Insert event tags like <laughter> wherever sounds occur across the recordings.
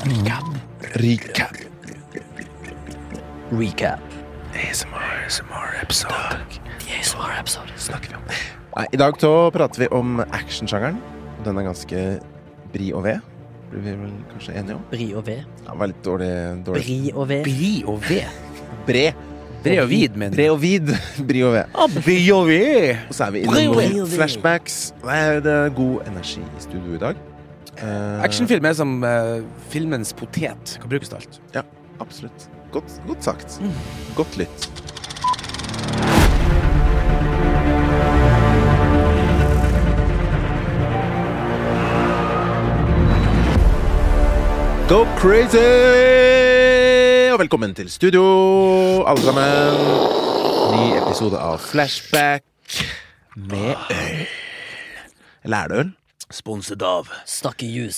Recap. Recap. Recap. ASMR, ASMR-episode. ASMR-episode. Snakker vi om Nei, I dag så prater vi om actionsjangeren. Den er ganske bri og ved. Blir vi vel kanskje enige om? Bri og ved. Ja, var litt dårlig, dårlig. Bri og ved. Bri og ved. Bre. Bre og vid, mener Bre og vid. Bri og ved. Ah, bri og ved. Og så er vi inne noen flashbacks. Det er god energi i studio i dag. Eh, Actionfilm er som uh, filmens potet. Kan brukes til alt. Ja, absolutt. Godt, godt sagt. Godt lytt. Go crazy! Og velkommen til studio, alle sammen. Ny episode av Flashback med øl. Eller er det øl? Sponset av Stakkejus.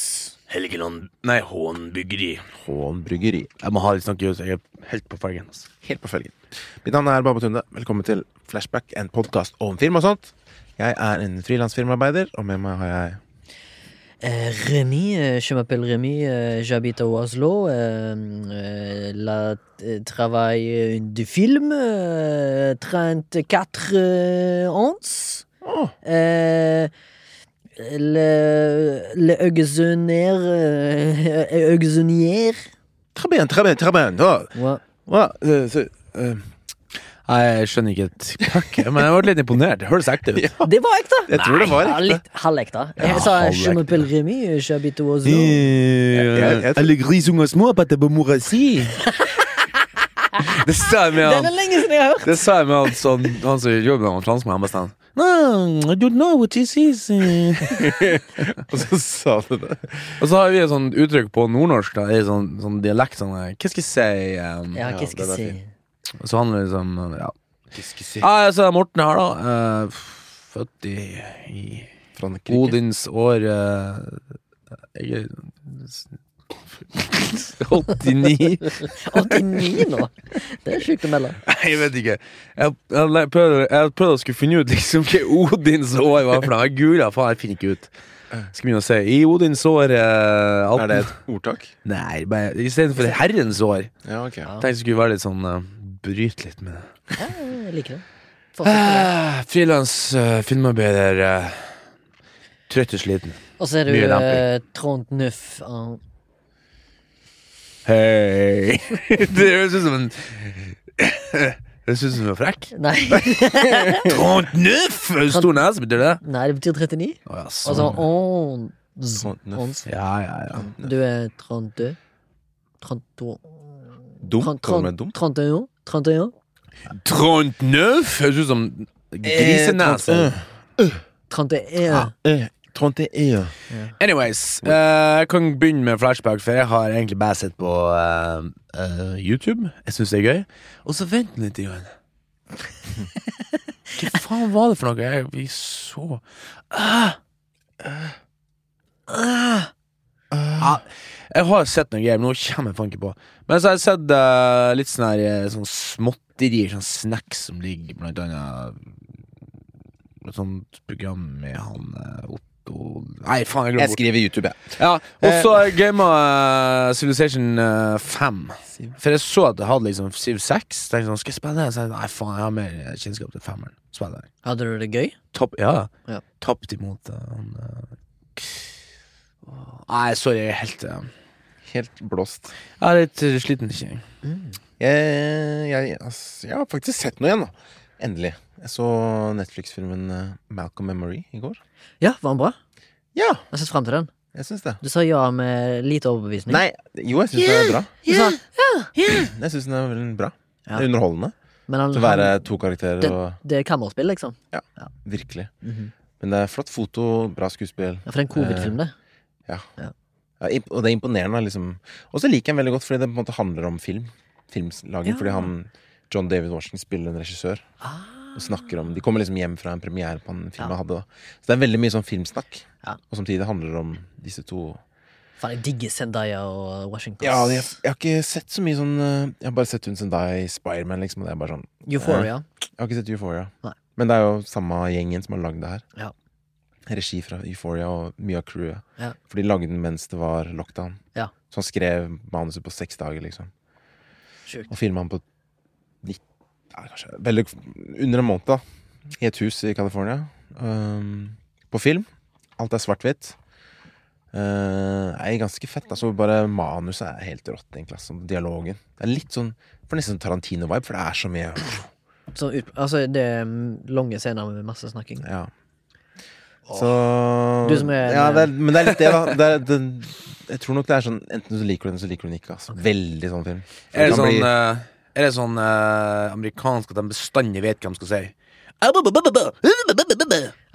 Helgeland Nei, Hån bryggeri. Jeg må ha litt snakkejus. Jeg er helt på felgen. Altså. Helt på felgen. Mitt navn er Baba Tunde. Velkommen til Flashback, en podkast om film og sånt. Jeg er en frilansfirmaarbeider, og med meg har jeg Euh, Rémi, euh, je m'appelle Rémi, euh, j'habite à Oslo. La travail du film, euh, 34 euh, ons. Le, le auxonnaire, euh, <laughs> auxonnière. Très bien, très bien, très bien. <laughs> Eh, så, eh, Nei, Jeg skjønner ikke et pakke, men jeg ble litt imponert. Det høres ekte ut. Det var ekte! Jeg tror det var ja, ekte. litt halvekte. Ja, Jeg sa halvekte. je m'appelle j'habite jeg- jeg- Alle grisunger små på på mora si. Det sa jeg med Den er han lenge siden jeg har hørt! Det sa jeg med han sånn Han som jobber med han franskmann. Han bare sånn No, I don't know what this is. <laughs> Og så sa du det. Og så har vi et sånt uttrykk på nordnorsk, da, i sånn, sånn dialekt sånn eh, Hva skal jeg si? Um, Ja, hva skal jeg si? Så handler det liksom Ja, Kiskesi. ja så Morten her, da. Uh, født i, i Frankrike. Odins år uh, Jeg er <laughs> <laughs> 89 89 nå? Det er sjukt å melde. <laughs> Jeg vet ikke. Jeg, prøvde, jeg prøvde å skulle finne ut liksom hva Odins år var for noe. Jeg gula, faen, jeg finner ikke ut. Skal begynne å si I Odins år eh, 18... Er det et ordtak? Nei, bare istedenfor herrens år. Ja, ok. Ja. Tenkte jeg skulle være litt sånn uh, Bryte litt med det. Ja, jeg liker det. Det. Ah, Frilans uh, filmarbeider. Uh, trøtt og sliten. Og så er du Mye uh, Trond Nuff uh, Hei! <laughs> Det høres ut som en <laughs> Det Høres ut som <laughs> du er frekk. Nei. 39! Stor nese, betyr det? Nei, det betyr 39. Å, ja, sånn. Altså ons. 39. Ja, ja, ja. Du er 32. 32 Dumt, 31. 31. 39? Høres ut som grisenese. 31. Tronte er Yeah. Anyways, uh, jeg kan begynne med flashback, for jeg har egentlig bare sett på uh, uh, YouTube. Jeg syns det er gøy. Og så vent litt. Igjen. <laughs> Hva faen var det for noe? Jeg, vi så ah! Ah! Ah! Ja, jeg har sett noe greier, men nå kommer jeg faen ikke på. Men så har jeg sett uh, litt sånn her sånn småtterier, sånn snacks som ligger blant annet Et sånt program med han uh, opp Nei, faen, jeg Jeg glemte skriver YouTube, jeg. Ja, og så eh. jeg gama uh, Civilization uh, 5. For jeg så at det hadde liksom Civ 6. Tenkte sånn, skal jeg spille det? Så jeg, nei, faen, jeg har mer kjennskap til femmeren. Spill det. Hadde du det gøy? Topp, ja. Ja. Tapt imot uh, han uh, Nei, sorry, jeg er helt Helt blåst. Jeg er litt sliten. Ikke? Jeg, jeg, ass, jeg har faktisk sett noe igjen, da. Endelig. Jeg så Netflix-filmen eh, Malcolm Memory i går. Ja, var den bra? Ja, Jeg har sett frem til den. jeg syns det. Du sa ja med lite overbevisning. Nei, jo, jeg syns den er bra. Yeah, sa, Jeg syns den er veldig bra. Ja. Det er underholdende. men han, Til å være to karakterer det, og det er kammerspill, liksom. Ja, Virkelig. Mhm. Men det er flott foto, bra skuespill. Ja, for det er en covid-film, det. Ja. Ja. Ja, og det er imponerende, liksom. Og så liker jeg den veldig godt fordi det på en måte handler om film. Filmlaging. Ja. Fordi han John David Washington spiller en regissør. Ah. Og snakker om De kommer liksom hjem fra en premiere på en film Ja. jeg hadde. da. Så det er veldig mye sånn filmsnakk. Ja. Og samtidig handler det om disse to Faen, jeg digger Zendaya og Washington. Ja, jeg, jeg har ikke sett så mye sånn eh, Jeg har bare sett hun Zendaya i Spiderman, liksom. Og det er bare sånn Euphoria. Jeg har ikke sett Euphoria. Nei. Men det er jo samme gjengen som har lagd det her. Ja. Regi fra Euphoria og mye av crewet. Ja. For de lagde den mens det var lockdown. Ja. Så han skrev manuset på seks dager, liksom. Sjukt. Og filma den på ja, kanskje veldig, under en måned, da. I et hus i California. Um, på film. Alt er svart-hvitt. Uh, er ganske fett. Altså bare Manuset er helt rått, egentlig. Altså, dialogen. Det er litt sånn For nesten sånn Tarantino-vibe, for det er så mye <sniffs> Så altså, det er lange scener med masse snakking. Ja. Så Du som er ja, det er, Men det er litt det, da. Det er, det, jeg tror nok det er sånn enten du liker du den, så liker du den ikke. Altså. Veldig sånn film. For Er det sånn, bli- eh, er det sånn eh, amerikansk at de bestandig vet hva de skal si? At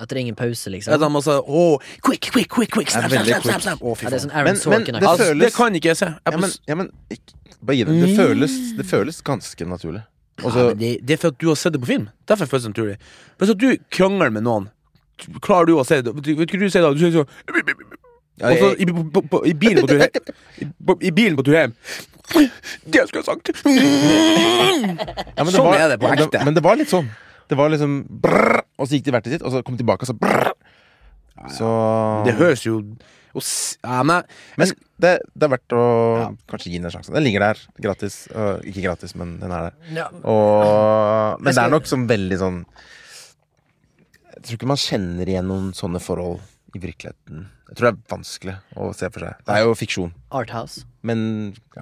det er ingen pause, At liksom. de må si åh, quick, quick, quick, quick, snap, Det snap, snap, snap, snap. Å, fy Ja, det er faen. sånn Aaron Men- men Sorkin det Altså, det kan ikke jeg se. Jeg ja, men, ja, men ikke, bare gi det. Det føles, det føles ganske naturlig. Og så Ja, men det, det er for at du har sett det på film. Derfor føles det naturlig. Hvis at du krangler med noen, klarer du å se det? Vet du hva du sier da? Du sier sånn ja, Og så i, på, på, på, i bilen på tur hjem i, bilen på tur hjem Det skulle jeg sagt! ja, men sånn er det på ekte. men det var litt sånn. Det var liksom brrr, Og så gikk de hvert til sitt, og så kom de tilbake, og så brrr. Så Det høres jo og ja, nei, Men det, det er verdt å Ja. kanskje gi den en sjanse. Den ligger der gratis. Uh, ikke gratis, men den er der. Ja. Og, men skal... det er nok sånn veldig sånn Jeg tror ikke man kjenner igjen noen sånne forhold i virkeligheten. Jeg tror det er vanskelig å se for seg. Det er jo fiksjon. Arthouse-ish. Men ja,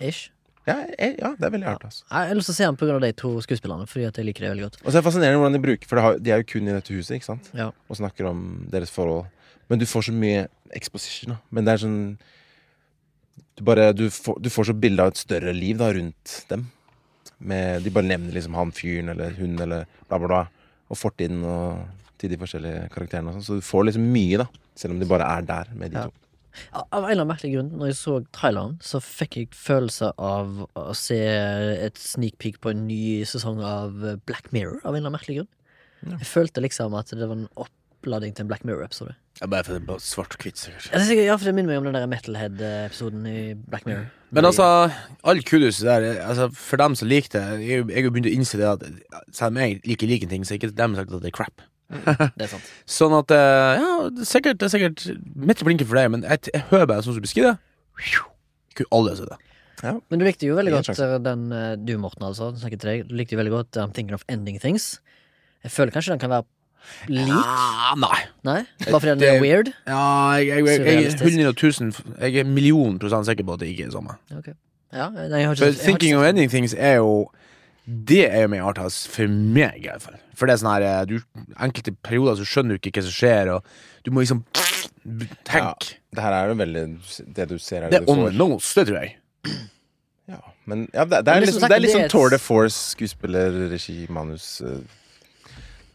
ja, jeg- ja det er veldig arthouse. Ja. Jeg har lyst til å se den pga. de to skuespillerne, fordi at jeg liker det veldig godt. Og så er det fascinerende hvordan de bruker For har, de er jo kun i dette huset, ikke sant? Ja. Og snakker om deres forhold. Men du får så mye exposition. Da. Men det er sånn Du, bare, du, får, du får så bilde av et større liv da rundt dem. Med, de bare nevner liksom han fyren eller hun eller bla, bla, bla. Og fortiden og til de forskjellige karakterene. Og sånn. så du får liksom mye, da. Selv om de bare er der med de Ja. to. Av en eller annen merkelig grunn, når jeg så traileren, så fikk jeg følelse av å se et sneak peek på en ny sesong av Black Mirror, av en eller annen merkelig grunn. Ja. Jeg følte liksom at det var en oppladning til en Black Mirror-episode. ja, Bare for det er bare svart og hvitt, sikkert. Ja, er sikkert- ja, for det minner meg om den der Metalhead-episoden i Black Mirror. Men altså, all kudos der altså, For dem som liker det jeg har begynt å innse det at selv om jeg liker like ting, så er ikke dem sagt at det er crap. <laughs> Det er sant. Sånn at eh, Ja, det er sikkert, det er sikkert midt i blinken for deg, men jeg, jeg hører bare sånn som du beskriver det. Kunne alle sett det. Men du likte jo veldig godt eh, den eh, Du, Morten, altså, snakker til deg. Du likte jo veldig godt I'm Thinking of Ending Things. Jeg føler kanskje den kan være lik. Ja, nei. Nei? Bare fordi den Det- er weird? Ja, jeg, jeg, jeg, jeg er Surrealistisk. 100 000 Jeg er million prosent sikker på at det ikke er det samme. Ok. Ja, nei, jeg har ikke For jeg har ikke Thinking sett of den. Ending Things er jo Det er jo mer arthouse for meg, i hvert fall. For det er sånn her eh, du, Enkelte perioder så skjønner du ikke hva som skjer, og du må liksom <sniffs> tenke. Det her er jo veldig Det du ser, er Det det, er on the nose, det tror jeg. <clears throat> Ja, men ja, det, det, er liksom liksom, det er sånn et- Tour de Force, skuespiller, regi, manus uh,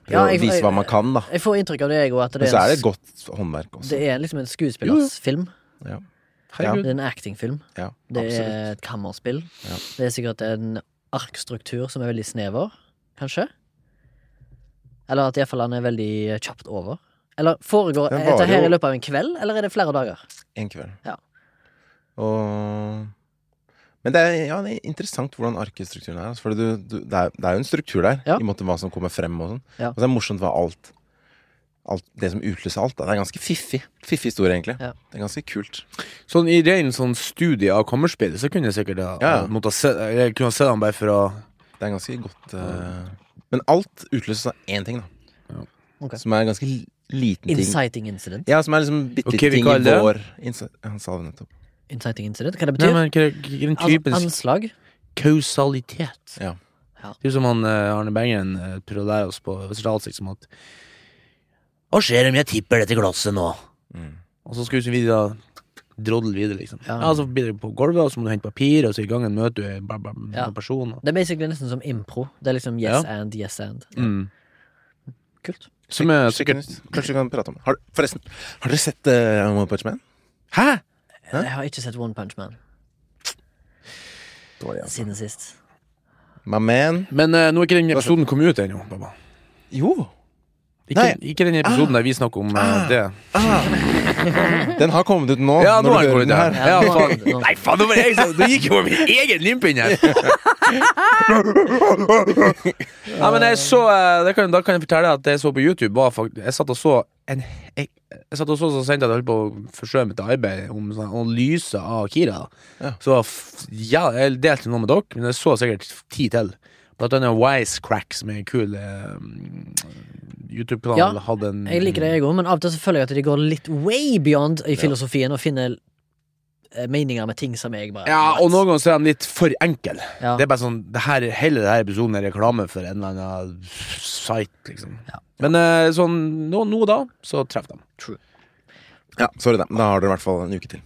Ja, jeg- å vise hva man kan, da. Jeg får inntrykk av det, jeg òg, at Men så er det et godt håndverk også. det er liksom en skuespillersfilm. Ja. Det er en actingfilm. Ja, Det er et kammerspill. Ja. Det er sikkert en arkstruktur som er veldig snever, kanskje. Eller at iallfall han er veldig kjapt over. Eller foregår Den dette her i løpet av en kveld, eller er det flere dager? En kveld. Ja. Og Men det er, ja, det er interessant hvordan arkestrukturen er. Altså, for du, du, det, er, det er jo en struktur der, Ja. i måte hva som kommer frem. Og sånn Ja. Og så er det morsomt hva alt, alt Det som utløser alt. Da. Det er ganske fiffig. Fiffig historie, egentlig. Ja. Det er ganske kult. Sånn I ren sånn studie av kammerspill så kunne jeg sikkert ha, Ja, ja. måtte se, Jeg kunne ha sett den bare for å Det er ganske godt uh, Men alt utløses av én ting, da. Ja. Okay. Som er en ganske liten ting. Inciting incident. Ja, som er liksom bitte okay, ting i vår Han sa det nettopp. Inciting incident, Hva det betyr? Nei, men hva hva er den An anslag? kausalitet? Ja. Ja. Det er jo som han eh, Arne Bengen uh, prøvde å lære oss på Westerdalsik, som at Hva skjer om jeg tipper dette glasset nå? Mm. Og så skal vi videre drodle videre, liksom. Ja. Ja. så blir det på gulvet, og så må du hente papir, og så i gangen møter du en bla, bla, bla, Ja. person. Og, Det er basically nesten som impro. Det er liksom yes Ja. and, yes and. mm. Kult. Som er Sikkert Kanskje vi kan prate om det. Har, forresten, har dere sett uh, One Punch Man? Hæ?! Jeg har ikke sett One Punch Man Dårlig, altså. siden sist. My man. Men uh, nå er ikke den episoden kommet ut ennå, pappa. Jo. Ikke, ikke den episoden der vi snakker om eh, Ah. det. Den har kommet ut nå. Ja, nå har du den kommet ut her. Ja, faen. Nei, faen, nå var jeg Nå gikk jo min egen limpe inn her. <laughs> Ja, men jeg så eh, det kan, Da kan jeg fortelle at det jeg så på YouTube, var faktisk Jeg satt og så en, Jeg, Jeg satt og så og sendte at jeg holdt på å forstørre mitt arbeid om sånn analyse av Kira. Ja. Så f- ja, jeg delte noe med dere, men jeg så sikkert ti til. Blant annet Wisecrack, som er en kul eh, YouTube-kanal. Ja, hadde en Jeg liker det, jeg òg, men av og til så føler jeg at de går litt way beyond i filosofien og finner eh, meninger med ting som jeg bare Ja, og noen ganger så er de litt for enkel. Ja. Det er bare sånn det her, Hele denne episoden er reklame for en eller annen site, liksom. Ja. Men eh, sånn nå, nå da, så treffer de. True. Ja, sorry, da. Da har dere i hvert fall en uke til.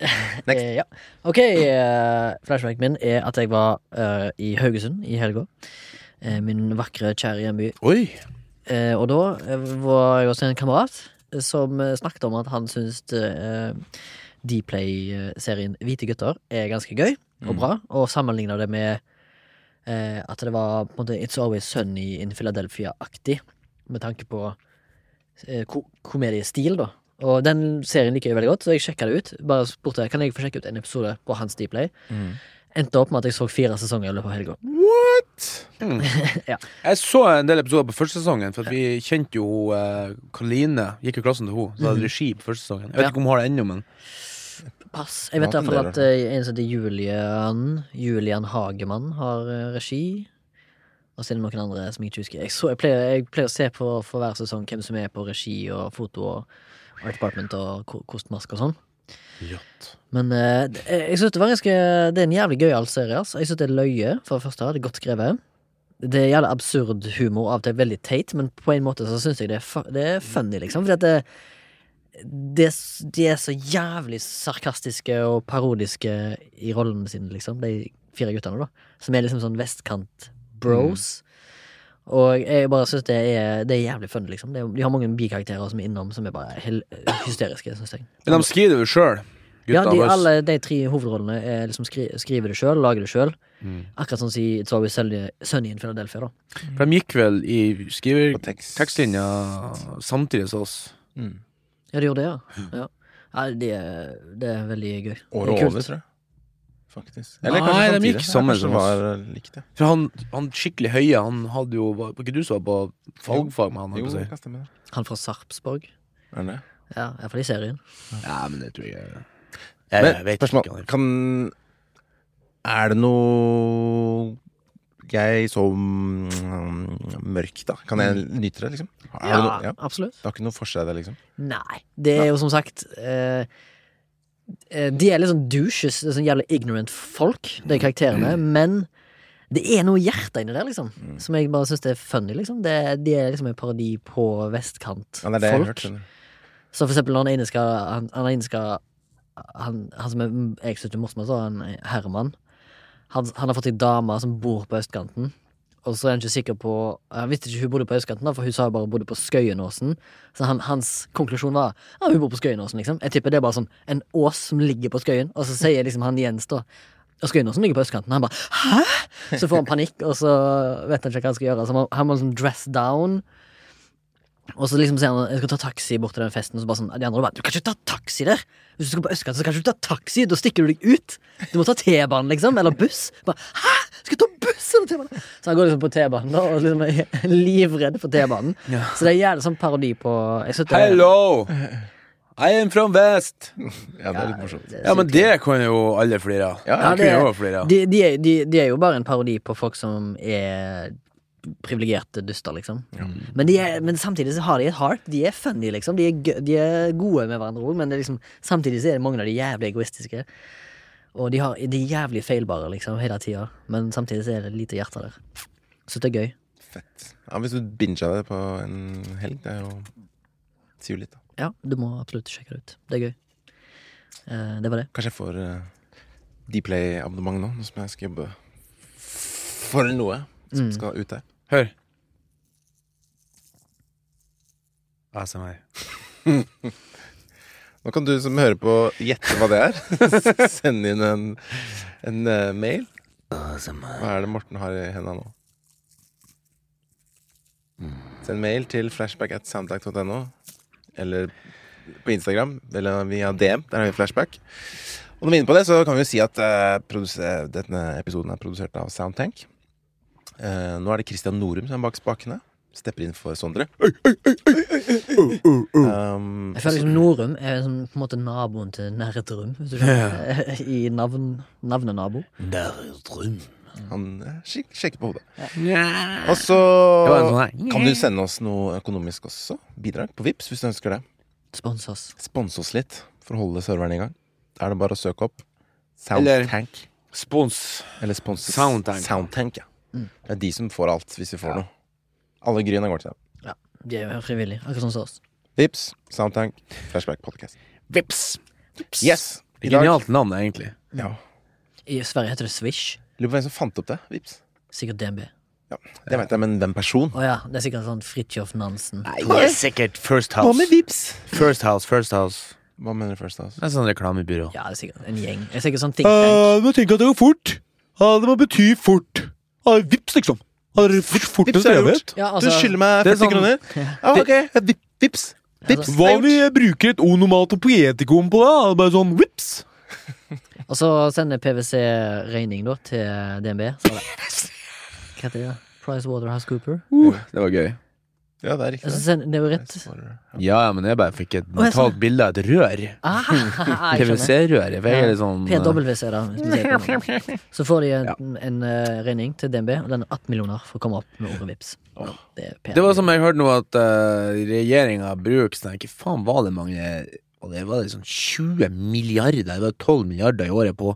<laughs> Next. Eh, ja. Ok, uh, flashbacken min er at jeg var uh, i Haugesund i helga. Uh, min vakre, kjære hjemby. Oi! Eh, og da eh, var jeg også en kamerat eh, som snakket om at han syntes Dplay-serien Hvite gutter er ganske gøy og bra, og sammenligna det med eh, at det var på en måte It's Always Sunny in Philadelphia-aktig, med tanke på eh, ko komediestil, da. Og den serien liker jeg veldig godt, så jeg sjekka det ut. Bare spurte kan jeg få sjekke ut en episode på hans Dplay. Endte opp med at jeg så fire sesonger i løpet av helga. What?! <laughs> Ja. Jeg så en del episoder på første sesongen, for at vi kjente jo uh, Karoline. Gikk jo klassen til henne. Så hadde regi på første sesongen. Jeg vet Ja. ikke om hun har det ennå, men Pass. Jeg vet i hvert fall at uh, en som heter Julian Julian Hagemann har uh, regi. Og så er det noen andre som jeg ikke husker. Jeg, så, jeg, pleier, jeg pleier å se på for hver sesong hvem som er på regi og foto og art department og kostmask kostmaske og sånn. Men eh, det- jeg synes det var ganske Det er en jævlig gøyal serie. Altså. Jeg synes det er løye, for det første. Det er godt skrevet. Det er jævlig absurd humor, av og til veldig teit, men på en måte så syns jeg det er, det er funny, liksom. Fordi at det, det, de er så jævlig sarkastiske og parodiske i rollene sine, liksom. De fire guttene, da. Som er liksom sånn vestkant-bros. Og jeg bare syns det det er jævlig funny, liksom. Det de har mange bikarakterer som er innom, som er bare hysteriske, syns jeg. Men de skriver det jo sjøl. Ja, de, alle de tre hovedrollene er liksom skri, skriver det sjøl, lager det sjøl. Akkurat sånn som i It's Always Sunny in Philadelphia, da. For de gikk vel i skriver tekst. tekstlinja samtidig som oss. Mm. Ja, de gjorde det, ja. ja. ja det, er, det er veldig gøy. Året er over, tror jeg. Faktisk. Nei, de gikk sammen kanskje som var eh, likt, ja. For han, han skikkelig høye, han hadde jo Var ikke du som var på fagfag med han? Jo. Han fra Sarpsborg. Er det? Ja, iallfall i serien. Ja, men det tror jeg Jeg, Men vet spørsmål ikke. Kan Er det noe jeg så mm, mørk, da? Kan jeg nyte det, liksom? Er det, ja. absolutt. det har ikke noe for seg, det, liksom? Nei. Det er jo som sagt eh, eh, De er litt sånn douches, det er sånn jævlig ignorant folk, de karakterene, men det er noe hjerte inni der, liksom. Som jeg bare syns er funny, liksom. Det, de er liksom en parodi på vestkantfolk. Ja, det er det jeg har hørt. skjønner. Så for eksempel når han ene skal Han, han ene skal han, han som er, jeg syns er morsom, så han Herman. Han, han har fått seg dame som bor på østkanten. Og så er han ikke sikker på Han visste ikke hun bodde på østkanten, for hun sa hun bare bodde på Skøyenåsen. Så han, hans konklusjon var ja, hun bor på Skøyenåsen, liksom. Jeg tipper det er bare sånn en ås som ligger på Skøyen, og så sier liksom han Jens da og Skøyenåsen ligger på østkanten. Han bare hæ?! Så får han panikk, og så vet han ikke hva han skal gjøre. Så han må- han må liksom dress down. Og så liksom sier han jeg skal ta taxi bort til den festen, og så bare sånn, de andre bare Du kan ikke ta taxi der! Hvis du skal på østkanten, så kan du ikke ta taxi! Da stikker du deg ut! Du må ta T-banen, liksom. Eller buss. Bare, Hæ?! Skal jeg ta buss eller T-banen? Så han går liksom på T-banen da, og liksom er livredd for T-banen. Så det er jævlig sånn parodi på jeg synes Hello! I am from West! <laughs> Ja, det er litt morsomt. Ja, men det kan jo alle flire av. Ja, Ja, de, de, de, de er jo bare en parodi på folk som er privilegerte duster, liksom. Men, de er, men samtidig så har de et heart. De er funny, liksom. De er, de er gode med hverandre òg, men det liksom, samtidig så er det mange av de jævlig egoistiske. Og de, har, de er jævlig feilbare, liksom, hele tida. Men samtidig så er det lite hjerte der. Så det er gøy. Fett. Ja, hvis du binger det på en helg, det er jo Sier jo litt, da. Ja, du må absolutt sjekke det ut. Det er gøy. Eh, det var det. Kanskje jeg får uh, Dplay-abonnement nå som jeg skal jobbe for noe som Mm. skal ut der. Hør. ASMR. <laughs> Nå kan du som hører på, gjette hva det er. <laughs> Send inn en, en uh, mail. Hva er det Morten har i hendene nå? Send mail til flashback at soundtrack.no. Eller på Instagram, eller via DM. Der har vi flashback. Og når vi er inne på det, så kan vi jo si at uh, denne episoden er produsert av Soundtank. Eh, nå er det Christian Norum som er bak spakene. stepper inn for Sondre. Um, Jeg føler liksom Norum er liksom på en måte naboen til Nerdrum. Hvis du skjønner. <laughs> I navn, navnenabo. han eh, sjekker på hodet. Ja. Og så sånn kan du sende oss noe økonomisk også. Bidrag på Vips hvis du ønsker det. Spons oss. Spons oss litt for å holde serveren i gang. Da er det bare å søke opp Eller- Spons. Eller spons. Soundtank. Soundtank, ja. Mm. Det er de som får alt, hvis vi får noe. Alle gryene går til dem. De er jo frivillige, akkurat sånn som oss. Vips, Soundtank, Flashback Podcast. Vips. Yes! I dag Genialt navn, egentlig. ja. I Sverige heter det Swish. Lurer på hvem som fant opp det. Vips. Sikkert DNB. Det vet jeg, men hvem person? Å ja, det er sikkert sånn Fridtjof Nansen. Nei, det er sikkert First House. Vips? First House, First House. Hva mener du First House? Det er sånn reklamebyrå. Ja, det er sikkert en gjeng. Det er sikkert sånn think tank. Uh, må tenke at det går fort. Uh, det må bety fort. Uh, vips, liksom. Har fort, fort Vips er gjort. Ja, Du altså, skylder meg er 40 sånn- kroner. Ja, ok. Vip, vips. Vips. Altså- Hva om vi bruker et onomat på det? Bare sånn vips. <laughs> Og så sender PwC regning da til DNB. Så det Hva heter det? Price Waterhouse Cooper. Uh, det var gøy. Ja, det er riktig. Send, det er jo rett. Ja, ja, men jeg bare fikk et mentalt bilde av et rør. Ah. <laughs> PwC-rør. Sånn PWC, da. det på. Så får de en, en uh, regning til DNB, og den er 18 millioner for å komme opp med ordet vips. Det. Det var som jeg hørte nå, at uh, regjeringa bruker sånn Hva faen var det mange Og det var sånn 20 milliarder, det var 12 milliarder i året på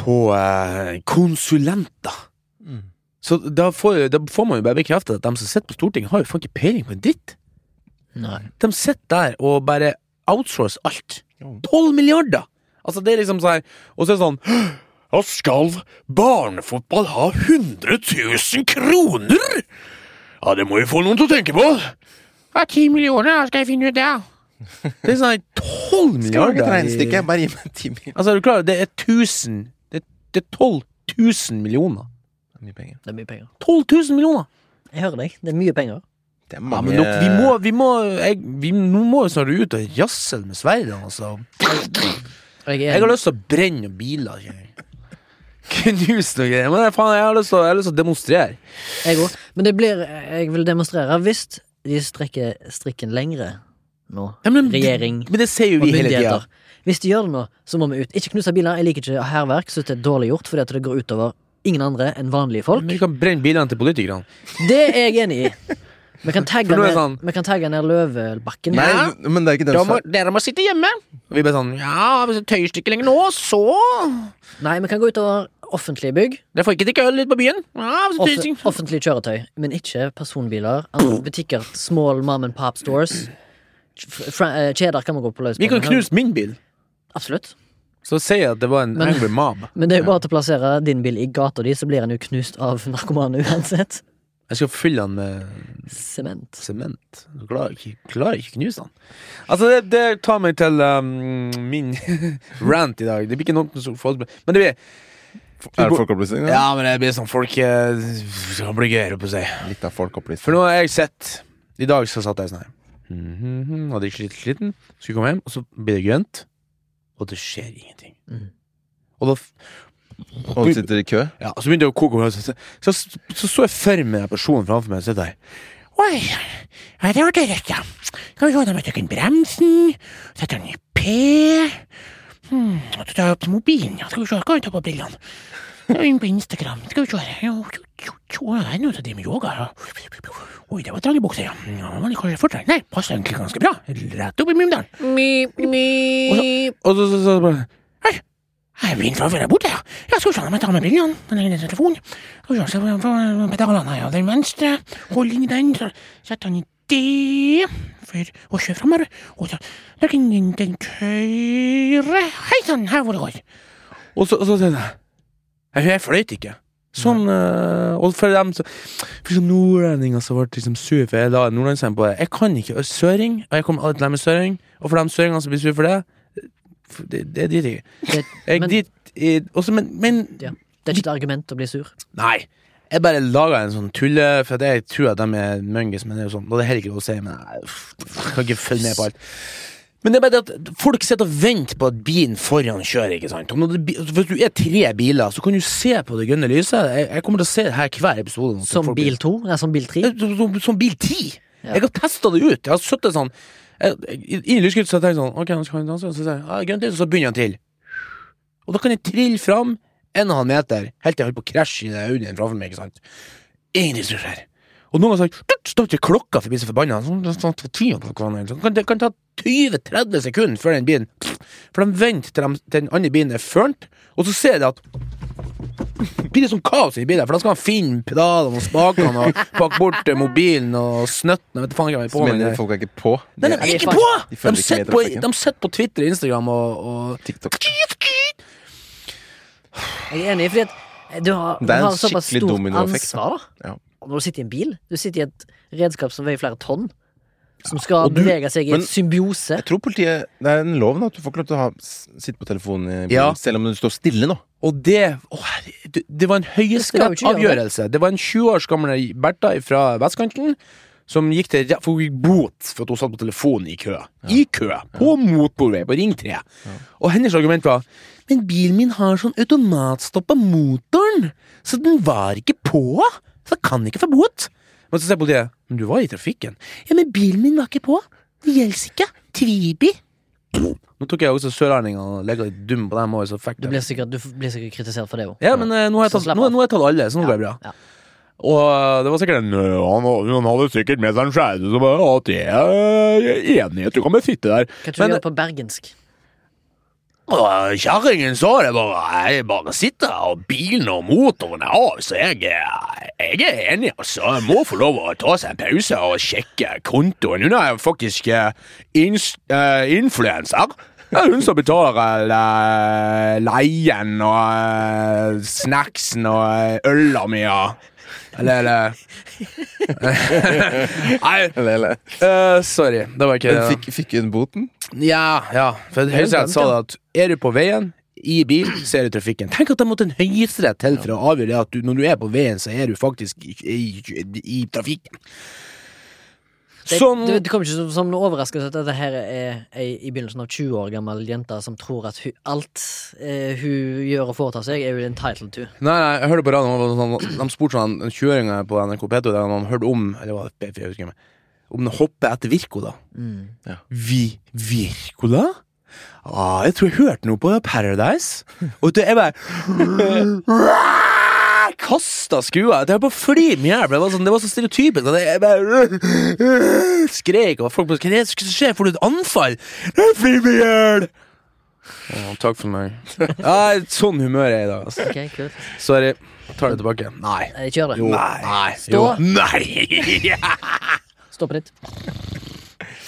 På uh, konsulenter. Mm. Så da får, da får man jo bare bekreftet at de som sitter på Stortinget, har jo faen ikke peiling på en dritt. Nei. De sitter der og bare outsourcer alt. Tolv 12 milliarder! Altså, det er liksom sånn Og så er det sånn Da Skal barnefotball ha 100 000 kroner? Ja, det må vi få noen til å tenke på. Ja, 10 millioner, da skal jeg finne ut det. <laughs> Det er sånn tolv milliarder. Bare gi meg 10 millioner. Altså, er du klar? Det er 1000 Det, det er 12 000 millioner. Det er Mye penger. Det er mye penger. 12 000 millioner! Jeg hører deg. Det er mye penger. Det er Ja, mange men nok, vi må, vi må, jeg, vi nå må vi snart ut og jazze med sverdene, altså. Jeg Jeg har lyst til å brenne biler. ikke? Knuse noe greier. Men faen, jeg, har lyst til, å- jeg har lyst til å demonstrere. jeg òg. Men det blir Jeg vil demonstrere hvis de strekker strikken lengre nå. Ja, men, Regjering Men det sier jo vi hele tida. Hvis de gjør det nå, så må vi ut. Ikke knuse biler. Jeg liker ikke hærverk. Syns det er dårlig gjort fordi at det går utover ingen andre enn vanlige folk. Men vi kan brenne bilene til politikerne. Det er jeg enig i. Vi kan tagge ned, sånn- vi kan tagge ned Løvebakken. Nei, men det er ikke den som dere må sitte hjemme. Og vi bare sånn Ja, hvis det tøyer ikke lenger nå, så Nei, vi kan gå utover offentlige bygg. Dere får ikke drikke øl ute på byen. Ja, hvis Off tøyer offentlige kjøretøy. Men ikke personbiler. Andre butikker. Small mom and pop stores. Eh, Kjeder kan vi gå på løs på. Vi kan knuse min bil. Absolutt. Så sier jeg at det var en Men- angry mob. Men det er jo bare til å plassere din bil i gata di, så blir den jo knust av narkomane uansett. Jeg skal fylle den med Sement. sement. Du klarer ikke, å ikke knuse den. Altså, det, det tar meg til um, min <laughs> rant i dag. Det blir ikke noe som får Men det blir Er det folkeopplysning? da? Ja, men det blir sånn folk eh, Det blir gøyere på seg. Litt av folkeopplysning. For nå har jeg sett I dag så satt jeg sånn her. Mhm, Hadde ikke litt sliten. Skulle komme hjem, og så blir det grønt. Og det skjer ingenting. Mm. Og da Og du sitter i kø? ja, så begynte jeg å koke. Så, så, så, så så jeg for meg den personen framfor meg og sitter der. Oi, ja, det var det rett, ja. Skal vi se, da må jeg bremsen. Sette den i P. Hmm, og så tar jeg opp til mobilen. Ja, skal vi se, kan vi ta på brillene. Inn på Instagram. Skal vi se her. Jo, jo, jo, jo, jeg er noe som driver med yoga. Ja. Oi, det var trange bukser, ja. ja man liker fortere. Nei, passer egentlig ganske bra. Rett opp i Mumdalen. Og så, så, så bare Hei, jeg er blind fra før jeg borte, ja. Ja, skal vi se, jeg tar med brillene. Den ene telefonen. Skal vi se, så jeg pedalene ja. Den venstre, hold inn i den, så setter han i det. For, kjøre kjør her. Og så legg inn den, høyre. Hei sann, her hvor det går. Og så, og så sier jeg Jeg, jeg fløyt ikke. Sånn, øh, og for dem så For sånn nordlendinger som ble liksom sur for jeg la nordlandssang på det. Jeg kan ikke søring, og jeg kommer aldri til å meg søring. Og for de søringene som blir sur for det, for det, det driter jeg i. Jeg men men, men ja, det er ikke et argument å bli sur. Nei. Jeg bare laga en sånn tulle, for jeg tror at de er mungis, men det er jo sånn. Og det er heller ikke lov å si, men jeg kan ikke følge med på alt. Men det er bare det at folk sitter og venter på at bilen foran kjører. ikke sant? Og det, altså, hvis du er tre biler, så kan du se på det grønne lyset. Jeg, jeg kommer til å se det her hver episode. Som bil 2? Nei, som bil 3? Eh, Som, som, bil 10. Ja. Jeg har testa det ut. Jeg har sittet sånn i lyskrysset så har jeg sånn Ok, nå skal han danse. Så sier jeg ja, grønt lys, og så begynner han til. Og da kan jeg trille fram en og en halv meter, helt til jeg holder på å krasje i den Audien framfor meg. ikke sant? Ingenting som skjer. Og noen ganger står ikke klokka forbi så forbanna. Sånn, sånn, sånn, kan, det kan ta 20-30 sekunder før den bilen For de venter til, de, til den andre bilen er ført, og så ser de at blir det sånn kaos i bilen, for da skal han finne pedalene og spakene og pakke bort eh, mobilen og snøtten. Vet faen ikke hva jeg er på med. mener det. folk er ikke på. Nei, de Nei, er de er ikke på! de sitter på, de sitter på Twitter og Instagram og, og TikTok. Jeg er enig, i eh, du har, du har såpass stort ansvar, da. Ja. Når du sitter i en bil, du sitter i et redskap som veier flere tonn, som skal du- bevege seg i men- en symbiose. Jeg tror politiet Det er en lov nå at du får ikke lov til å ha, sitte på telefonen i bilen, Ja. selv om du står stille nå. Og det å, det- var en jo det. høyesterettsavgjørelse. Det var en 20 års gamle Bertha fra vestkanten som gikk til for bot for at hun satt på telefonen i kø. I kø! På motorvei, på Ring 3. Og hennes argument var Men bilen min har sånn automatstopp av motoren, så den var ikke på. Så det kan ikke få bot. Men så sier politiet Men du var i trafikken. Ja, men bilen min var ikke på. Det gjelder ikke. Tvibi. Nå tok jeg også sørlendingene og legga litt dum på dem òg, Du blir sikkert, du blir sikkert kritisert for det òg. ja, men eh, nå har tatt, nå, nå har jeg tatt alle, så nå går det bra. Ja. Og eh, det var sikkert en eh, han, han hadde sikkert med seg en skjære som at jeg er enig i at du kan bare sitte der. Hva tror du Men- gjør på bergensk? Og Kjerringen sa det bare Jeg bare sitter her, og bilen og motoren er av, så jeg, jeg er enig, altså. Jeg må få lov å ta seg en pause og sjekke kontoen. Hun er jo faktisk uh, influenser. Det er hun som betaler uh, leien og uh, snacksen og øla mi og Eller, eller <laughs> Nei, Eller, eller. eh, sorry. Det var ikke Men fikk, fikk hun boten? ja, ja. For Høyesterett sa det at er du på veien i bil, så er du trafikken. Tenk at det måtte en høyesterett til for å avgjøre det at du, når du er på veien, så er du faktisk i, i, i trafikken. Det, Sånn det, det kommer ikke som, som noe overraskelse at dette her er ei i begynnelsen av 20 år gammel jente som tror at hun, alt eh, hun gjør og foretar seg, er hun entitled to. Nei, nei, jeg hørte på radioen, det sånn, de spurte sånn, en 20-åringer på NRK P2 der de hørte om Eller var det P4, jeg husker ikke. Om det hopper etter Virkola Mm. Vi Wirkola? Ah, jeg tror jeg hørte noe på Paradise. Og det, jeg bare <laughs> Kasta skua. Det var på flim i hjel. Det, var sånn, det var så stereotypisk. Jeg bare skrek, og folk bare Hva er det som skjer? Får du et anfall? Jeg flim i hjel! Å, takk for meg. <laughs> Ja, sånn humør er jeg i dag. Altså. Okay, cool. Sorry. Tar det tilbake. Nei. Kjør det. Jo. Nei. Stå. Jo. Nei. <laughs> Stopp litt.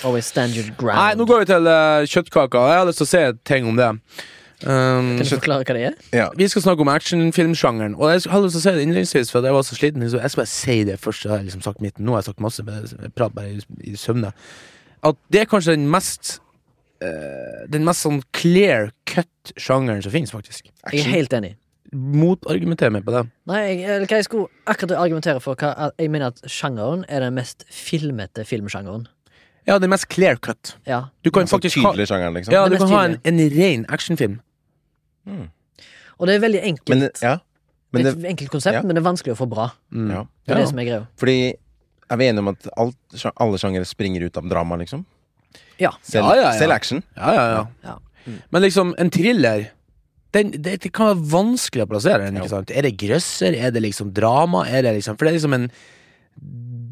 Always stand your ground. Nei, nå går vi til uh, kjøttkaker. Jeg har lyst til å se ting om det. Um, Kan du forklare hva det er? Ja. vi skal snakke om actionfilmsjangeren. Og jeg hadde lyst til å si det innledningsvis, for jeg var så sliten. Så jeg skal bare si det først. Jeg har liksom sagt mitt. Nå har jeg sagt masse, men jeg prater bare i, i søvne. At det er kanskje den mest uh, Den mest sånn clear cut-sjangeren som finnes, faktisk. Jeg er helt enig. Motargumenter meg på det. Nei, jeg, eller hva jeg skulle akkurat argumentere for hva, at Jeg mener at sjangeren er den mest filmete filmsjangeren. Ja, den mest clear cut. Ja. Du kan faktisk ha sjangeren, liksom. Ja, du kan ha en, en ren actionfilm. Og det er veldig enkelt. Men, ja. Men det, et enkelt konsept, ja. men det er vanskelig å få bra. Mm. ja. Det er Ja. det som er greia. Fordi er vi enige om at alt, alle sjangere springer ut av drama, liksom? Ja. Selv, Ja, ja, ja. selv action? Ja, ja, ja. Ja. Men liksom, en thriller den, det, det kan være vanskelig å plassere den. ikke sant? Er det grøsser? Er det liksom drama? Er det liksom, for det er liksom en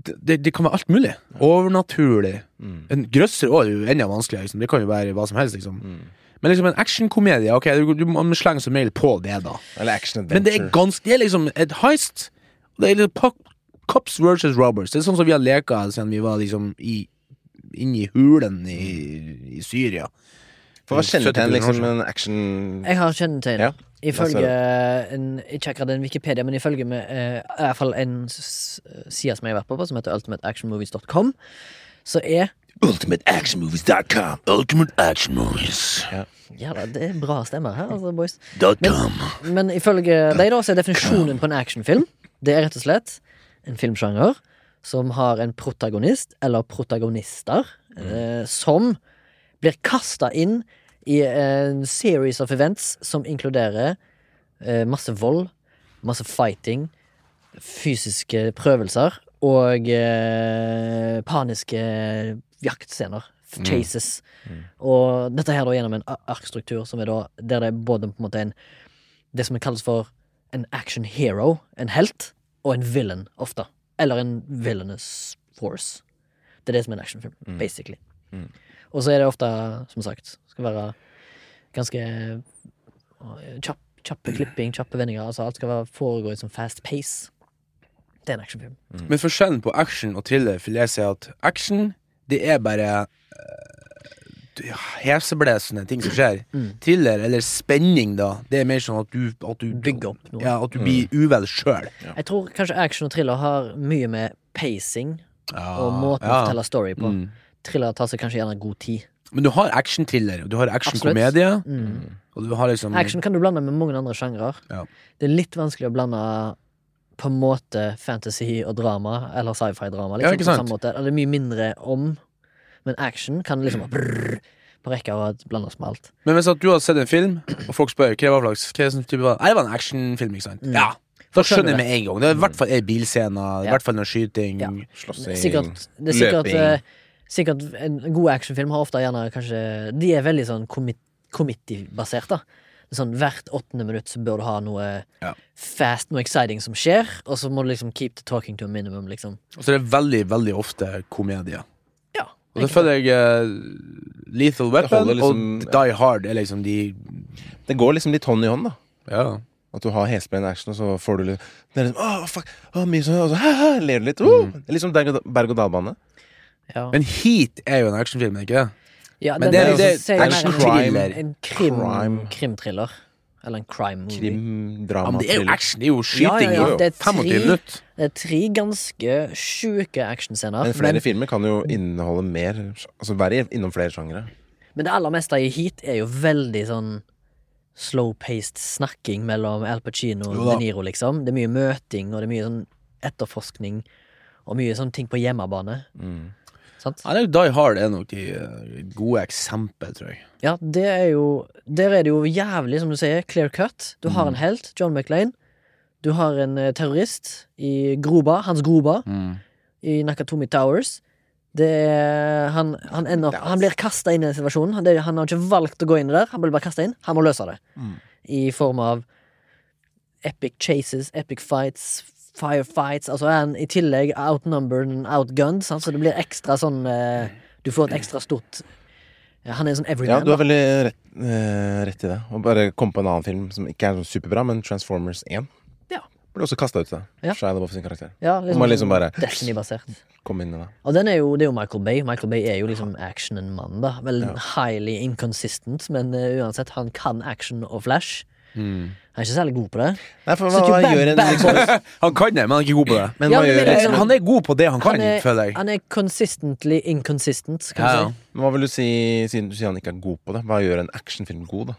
Det, det kan være alt mulig. Overnaturlig. Mm. En grøsser også er jo enda vanskeligere. Liksom. Det kan jo være hva som helst. liksom. Men liksom en actionkomedie, ok, du, du må slenge som mail på det, da. Eller action Men det er ganske Det er liksom et heist. Det er liksom Cops versus robbers. Det er sånn som vi har leka siden vi var liksom i inni hulen i, i Syria. For hva 70 kjennetegner liksom en action Jeg har kjennetegn. Ja, Ifølge en, ikke akkurat en Wikipedia, men ifølge med, eh, i hvert fall en side som jeg har vært på, på som heter ultimateactionmovies.com, så er UltimateActionMovies.com. Ultimate Action Movies. Ja da, det er bra stemmer her, altså, boys. Men- Men ifølge deg, da, så er definisjonen på en actionfilm Det er rett og slett en filmsjanger som har en protagonist, eller protagonister, eh, som blir kasta inn i en series of events som inkluderer eh, masse vold, masse fighting, fysiske prøvelser og eh, paniske jaktscener. Chases. Og dette her da gjennom en arkstruktur som er da der det er både på en måte en det som kalles for en action hero, en helt, og en villain, ofte. Eller en villainous force. Det er det som er en actionfilm, basically. Og så er det ofte, som sagt, skal være ganske øh, kjapp, kjappe klipping, kjappe vendinger. Altså alt skal være, foregå i sånn fast pace. Det er en actionfilm. Men forskjellen på action og thriller vil jeg si at action, det er bare uh, heseblesende ting som skjer. Thriller, eller spenning, da, det er mer sånn at du, at du bygger opp noe. Ja, at du blir uvel sjøl. Jeg tror kanskje action og thriller har mye med pacing og måten å fortelle story på. Mm. Thriller tar seg kanskje gjerne god tid. Men du har action-thriller, og du har action-komedie, Mm. og du har liksom Action kan du blande med mange andre sjangre. Ja. Det er litt vanskelig å blande på en måte fantasy og drama, eller sci-fi-drama. Ja, Liksom, ikke på samme måte. Eller Det er mye mindre om, men action kan liksom brrr, på rekke av blande blandes med alt. Men hvis at du har sett en film, og folk spør hva var slags hva det som type var? Nei, det var en actionfilm, ikke sant? Ja. Da skjønner jeg med en gang. Det er i hvert fall ei bilscene, i Ja. hvert fall noe skyting. Ja. Slåssing, Sikkert, det er sikkert, løping. eh, sikkert En god actionfilm har ofte gjerne kanskje De er veldig sånn committee-basert, da. Sånn, hvert åttende minutt så bør du ha noe Ja. fast, noe exciting som skjer, og så må du liksom keep the talking to a minimum, liksom. Og så er det veldig, veldig ofte komedier. Ja. Og så føler jeg uh, Lethal Weapon liksom- og Die Hard er liksom de Det går liksom litt hånd i hånd, da. Ja. At du har hesblend action, og så får du litt Det er liksom, åh, fuck, oh, mye sånn, og så hæ, ler du litt. Oh. Det er liksom berg- berg-og-dal-bane. Ja. Men Heat er jo en actionfilm, er ikke det? Ja, Men det er- det, det er en- thriller. En krim, krimthriller. Eller en crime movie. Krim, drama, det er jo action, det er jo skyting ja, ja, det er tre- Det er tre ganske sjuke actionscener. Men flere Men, filmer kan jo inneholde mer Altså være innom flere sjangere. men det aller meste i Heat er jo veldig sånn slow-paced snakking mellom Al Pacino og. De Niro, liksom. Det er mye møting, og det er mye sånn etterforskning, og mye sånn ting på hjemmebane. Mm. Sant? Ja, Die Hard er nok de eh, gode eksempel, tror jeg. Ja, det er jo Der er det jo jævlig, som du sier, clear cut. Du har en helt, John McLean. Du har en eh, terrorist i Groba, Hans Groba, i Nakatomi Towers. Det er, han, han, ender, han blir kasta inn i den situasjonen. Han, han har ikke valgt å gå inn der. Han blir bare kasta inn. Han må løse det. I form av epic chases, epic fights, firefights. Altså er han i tillegg outnumbered and outgunned, sant? så det blir ekstra sånn eh, Du får et ekstra stort ja, Han er en sånn everyman. Ja, du har veldig rett, eh, rett i det. Og bare kom på en annen film som ikke er sånn superbra, men Transformers 1. Ja. Ble også kasta ut, da. Ja. Shia LaBeouf sin karakter. Ja, liksom, liksom bare- Destiny-basert. Kom inn i det. Og den er jo, det er jo Michael Bay. Michael Bay er jo liksom actionen-mann, da. Vel highly inconsistent, men uh, uansett, han kan action og flash. Han er ikke særlig god på det. Nei, for Så hva, hva gjør en liksom. Han kan det, men han er ikke god på det. Men Ja, men gjør liksom- Han er god på det han kan, Han er, føler jeg. han er consistently inconsistent, kan Ja, ja. si. Hva vil du si, siden du sier han ikke er god på det? Hva gjør en actionfilm god, da?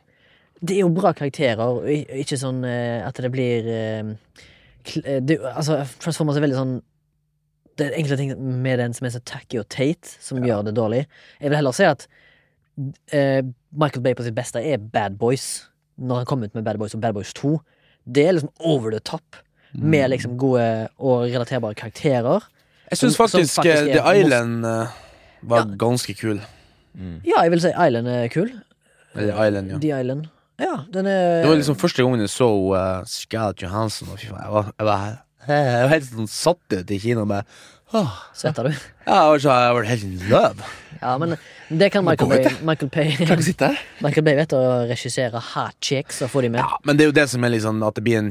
Det er jo bra karakterer, ikke sånn eh, at det blir eh, eh, det, Altså, Transformers er veldig sånn Det er enkelte ting med den som er så tacky og teit, som gjør det dårlig. Jeg vil heller si at uh, Michael Bay på sitt beste er Bad Boys. Når han kom ut med Bad Boys og Bad Boys 2. Det er liksom over the top. Med liksom gode og relaterbare karakterer. Jeg syns faktisk, faktisk eh, er The Island eh, var Ja. ganske kul. Ja, jeg vil si Island er kul. Eller Island, ja. The Island. Ja, den er Det var liksom første gangen jeg så uh, Scarlett Johansson. Og fy faen, jeg var, jeg var, <laughs> jeg var helt sånn satt ut i kino. Med, åh, Svetter du? ja, jeg var, så, jeg var helt in love. Ja, men det kan Michael Bay. Michael Bay, Kan ikke sitte. <laughs> Michael Bay vet å regissere hot chicks og få de med. Ja, men det er jo det som er liksom At det blir en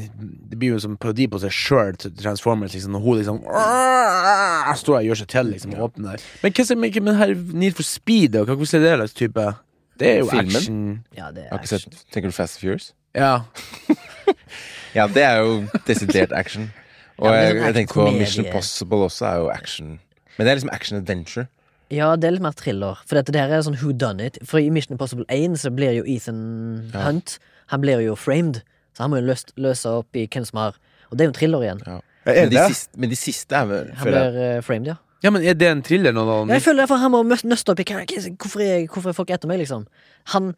Det blir jo som parodi på seg sjøl til Transformers. Liksom, når hun liksom «Åh!» står og gjør seg til, liksom, og åpner der. Men hva som ikke her Need for Speed, og Hva hvordan er det slags type? Det er jo Filmen? action. Ja, det er action. sett Tenker du Fast and Furious? Ja. <laughs> Ja, det er jo desidert action. Og Ja, jeg, sånn jeg tenkte på Mission Possible også er jo action. Men det er liksom action-adventure. Ja, det er litt mer thriller. For dette der er sånn who done it. For i Mission Impossible 1 så blir jo Ethan Ja. Hunt Han blir jo framed. Så han må jo løst, løse opp i hvem som har Og det er jo en thriller igjen. Ja. Men, de siste, men de siste er vel Han blir uh, framed, ja. Ja, men er det en thriller nå, da? Jeg føler derfor han må nøste opp i hvorfor er, hvorfor er folk etter meg, liksom. Han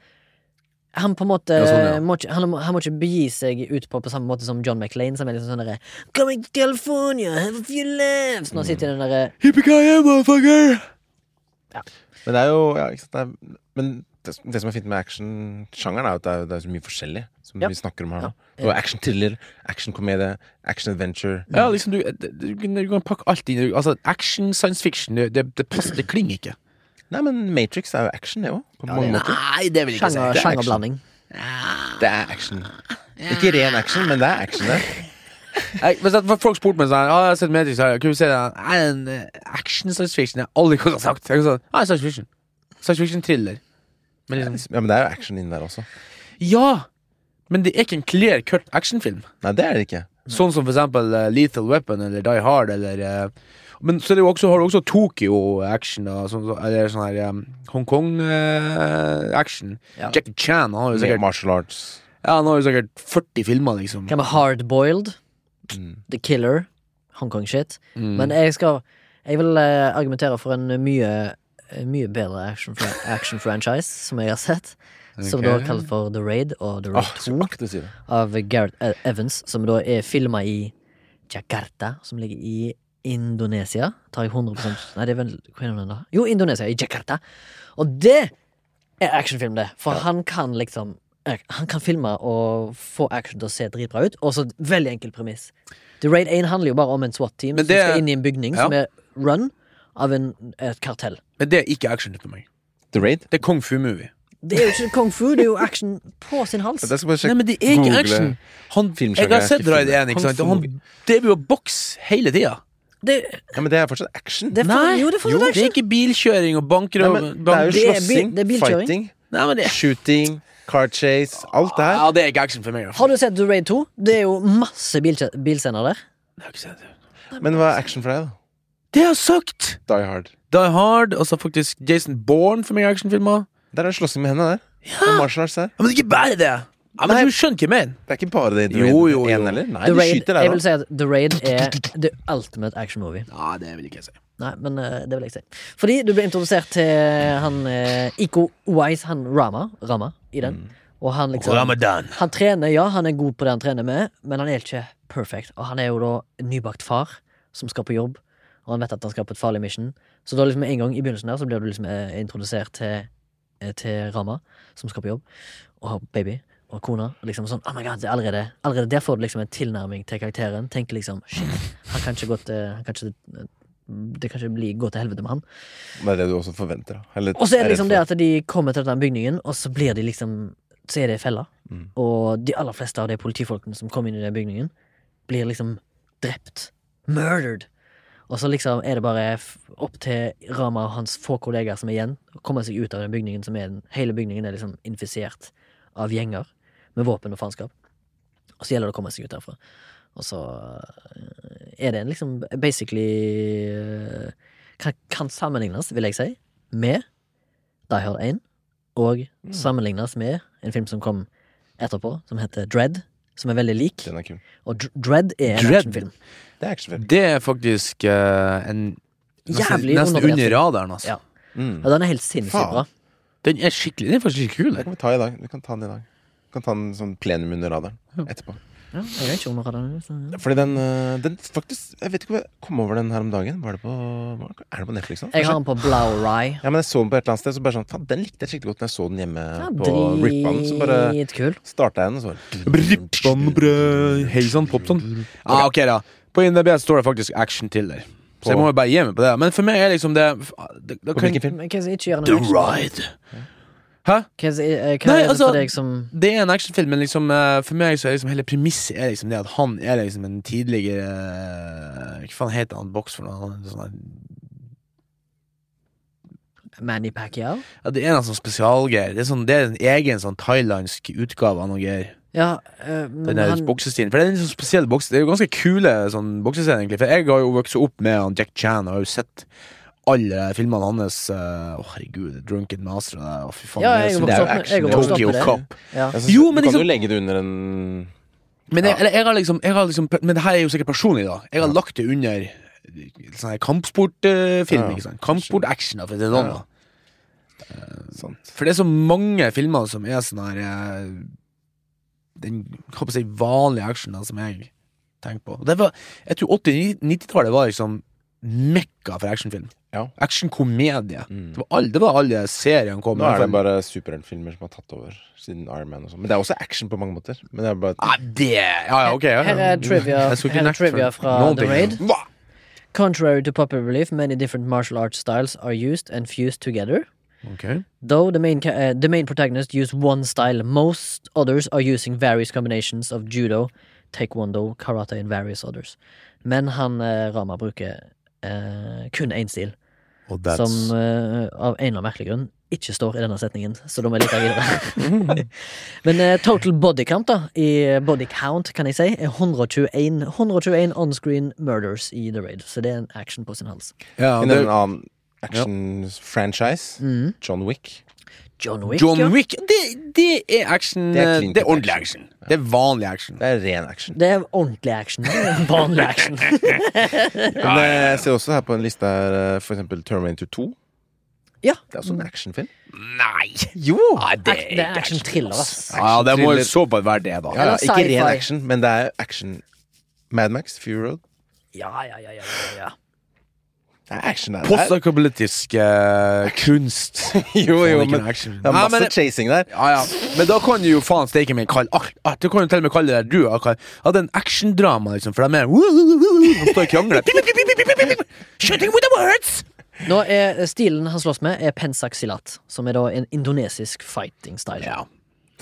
han på en måte Ja, sånn, ja. må ikke, han, må, han må ikke begi seg ut på på samme måte som John McLean, som er liksom sånn derre Coming to California, have a few laughs han sitter i den derre Yippee-ki-yay, motherfucker! Men det er jo ja, ikke sant? Det er, Men det, det som er fint med actionsjangeren, er at det er, det er så mye forskjellig som Ja. vi snakker om her nå. Ja. Du action-thriller, action-komedie, action-adventure. Ja, liksom, du, du, du, kan- pakke alt inn. Altså, action, science fiction, det, det, det passer, det klinger ikke. Nei, men Matrix er jo action, det òg. På mange måter. Nei, det vil jeg ikke si. er action. sjangerblanding. Det er action. Ikke ren action, men det er action, det. Jeg, folk spurte meg sånn ah, jeg har sett Matrix, så kunne du si det er en eh, action science fiction. Jeg har aldri kunne ha sagt. Jeg sånn, ah, science fiction. Science fiction thriller. Men liksom, Ja, men det er jo action inni der også. ja, men det er ikke en clear cut actionfilm. Nei, det er det ikke. Sånn som for eksempel uh, Lethal Weapon eller Die Hard eller uh, Men så er det jo også, har du også Tokyo action, da, sånn, så- eller sånn her um, Hongkong-action. action. Ja. Jackie Chan han har jo sikkert martial arts. Ja, han har jo sikkert 40 filmer, liksom. Hardboiled? Mm. The Killer? Hongkong-shit. Mm. Men jeg skal Jeg vil eh, argumentere for en mye mye bedre action-franchise <laughs> action franchise som jeg har sett. Som da er kalt for The Raid og The Åh, Raid så 2 akkurat si det. av Gareth E- Evans, som da er filma i Jakarta, som ligger i Indonesia. Tar jeg 100% Nei, det er vel hva er det da? Jo, Indonesia, i Jakarta. Og det er actionfilm, det. For han kan liksom eh, Han kan filme og få action til å se dritbra ut. Og så veldig enkel premiss. The Raid 1 handler jo bare om en SWAT-team som skal inn i en bygning Ja. som er run av en, et kartell. Men det er ikke action for meg. The Raid. Det er kung fu-movie. Det er jo ikke kung fu, det er jo action på sin hals. Nei, men det er ikke Google action. Han, jeg har sett Raid 1, ikke sant? Og han movie. driver jo boks hele tida. Det, Ja, men det er fortsatt action. det er for, Nei, jo, det er jo, det er ikke bilkjøring og Nei, bankrøv. men det er jo Det slåssing, det fighting, Nei, men det shooting, car chase. Alt det her. Ja, det er ikke action for meg. Har du sett The Raid 2? Det er jo masse bil bilscener der. Jeg har ikke sett det. Men hva er action for deg, da? Det har jeg sagt! Die Hard. Die Hard, og så faktisk Jason Bourne for meg i actionfilmer. Der er det slåssing med hendene der. Ja. Og martial arts der. Ja, men ikke bare det! Ja, men Nei. Du skjønner ikke mer. Det er ikke bare det Jo, jo, jo. En, eller? Nei, The de Raid, skyter der jeg vil si at The Raid er the ultimate action movie. Ja, det vil ikke jeg si. Nei, men uh, det vil jeg si. Fordi du ble introdusert til han uh, Iko Wise, han Rama, Rama i den. Mm. Og han liksom Ramadan. Han trener, ja, han er god på det han trener med, men han er ikke perfect. Og han er jo da nybakt far som skal på jobb, og han vet at han skal på et farlig mission. Så da liksom en gang i begynnelsen der så blir du liksom eh, introdusert til, eh, til Rama, som skal på jobb, og har baby. Og kona. Og liksom sånn, oh my god, det er allerede, allerede der får du liksom en tilnærming til karakteren. Tenker liksom shit, han kan ikke gå til han kan ikke, Det kan ikke bli, gå til helvete med han. Det er det du også forventer. da. Og så er det liksom det at de kommer til den bygningen, og så blir de liksom Så er det fella. Mm. Og de aller fleste av de politifolkene som kommer inn i den bygningen, blir liksom drept. Murdered. Og så liksom er det bare opp til Rama og hans få kollegaer som er igjen, å komme seg ut av den bygningen som er den Hele bygningen er liksom infisert av gjenger med våpen og faenskap. Og så gjelder det å komme seg ut derfra. Og så er det en liksom basically øh, kan, kan sammenlignes, vil jeg si, med Die Hard 1, og sammenlignes med en film som kom etterpå, som heter Dread, som er veldig lik. Den er kul. Og Dread er en Mm. Dread? actionfilm. Det er actionfilm. Det er faktisk uh, en Nesten, Jævlig nesten under radaren, altså. Ja. Mm. Ja, den er helt sinnssykt bra. Den er skikkelig Den er faktisk skikkelig kul. Det kan vi ta i dag. Vi kan ta den i dag. Vi kan ta den som plenum under radaren etterpå. Ja, jeg vet ikke under radaren. så- Fordi den, øh, den faktisk Jeg vet ikke om jeg kom over den her om dagen. Var det på, er det på Netflix nå? Jeg har den på Blau Rye. Ja, men jeg så den på et eller annet sted, så bare sånn Faen, den likte jeg skikkelig godt når jeg så den hjemme Ja, på Rippan. Så bare Dritkul. starta jeg den, og så Brippanbrød, Hei sann, popsann. Ah, ok, da. På INDB står det faktisk action thriller. Så jeg må jo bare gi meg på det. Men for meg er liksom det, det, det På kan, hvilken film? Det The? Ride. Hæ? Hva er det, eh, altså- for deg som Det er en actionfilm, men liksom, eh, for meg så er liksom hele premisset er liksom det at han er liksom en tidligere eh, Hva faen heter han boks for noe? Sånn Manny Pacquiao? ja, det er en sånn spesialgreier. Det, sånn, det er en egen sånn thailandsk utgave av noe greier. Ja, øh, Den der han boksestilen. For det er en sånn spesiell boks Det er jo ganske kule sånn bokseserier, egentlig. For jeg har jo vokst opp med han Jack Chan og har jo sett alle filmene hans. eh, Å, herregud. Drunken Master og det. Å, fy faen. Ja, det er jeg det er jo action, Tokyo Cop. Ja. Synes, Jo, du men kan liksom- jo legge det under en Men, jeg, eller, jeg har liksom, jeg har liksom Men det her er jo sikkert personlig, da. Jeg har lagt det under sånn kampsportfilm. Uh, Ja. Kampsportaction. For å si det sånn. Ja. da. Sant. For det er så mange filmer som er sånn her eh, Den hva si, vanlige actionen som jeg tenker på. Det var, jeg tror 80-90-tallet var liksom mekka for actionfilm. Ja. Actionkomedie. Mm. Det var alle, det var alle seriene kom. Nå er det bare superheltfilmer som har tatt over siden Iron Man og sånn. Men det er også action på mange måter. Men det er bare ah, det Ja, ja, okay, Ja, Her er trivia, skal ikke her er trivia fra noen The. Raid. Hva? Contrary to popular belief, many different martial arts styles are used and fused together. Okay. Though the main, uh, the main protagonist use one style, most others are using various combinations of judo, taekwondo, karate and various others. Men han eh, Rama bruker eh, kun én stil, Og that's som eh, av en eller annen merkelig grunn ikke står i denne setningen, så da må jeg lete videre. <laughs> Men eh, total body count, da, i body count, kan jeg si, er 121, 121 on-screen murders i The Raid, så det er en action på sin hals. ja, det, en annen action-franchise, Mm. John Wick. John Wick, John ja. Wick, det, det er action. Det er Det er ordentlig action. action. Det er vanlig action. Det er ren action. Det er ordentlig action. Vanlig action. <laughs> Men jeg ser også her på en liste her eh, for eksempel Terminator 2. Ja. Det er også en actionfilm. Nei! Jo! Nei, det er, det er action-thriller, ass. Ja, det må Action-thriller. så bare være det, da. Ja, ja, ikke ren action, men det er action. Mad Max, Fury Road. Ja, ja, ja, ja, ja, action. Er- eh, kunst. <laughs> Jo, jo, men action. det er Ja, masse men- chasing der. Ja, ja. Men da kan du jo faen steike meg kalle alt, ah, Du kan jo til og med kalle det der du har kalt Ja, det er en actiondrama, liksom, for de er De står og krangler. <laughs> Shooting with the words! Nå er Stilen han slåss med, er pensak silat, som er da en indonesisk fighting style. Ja.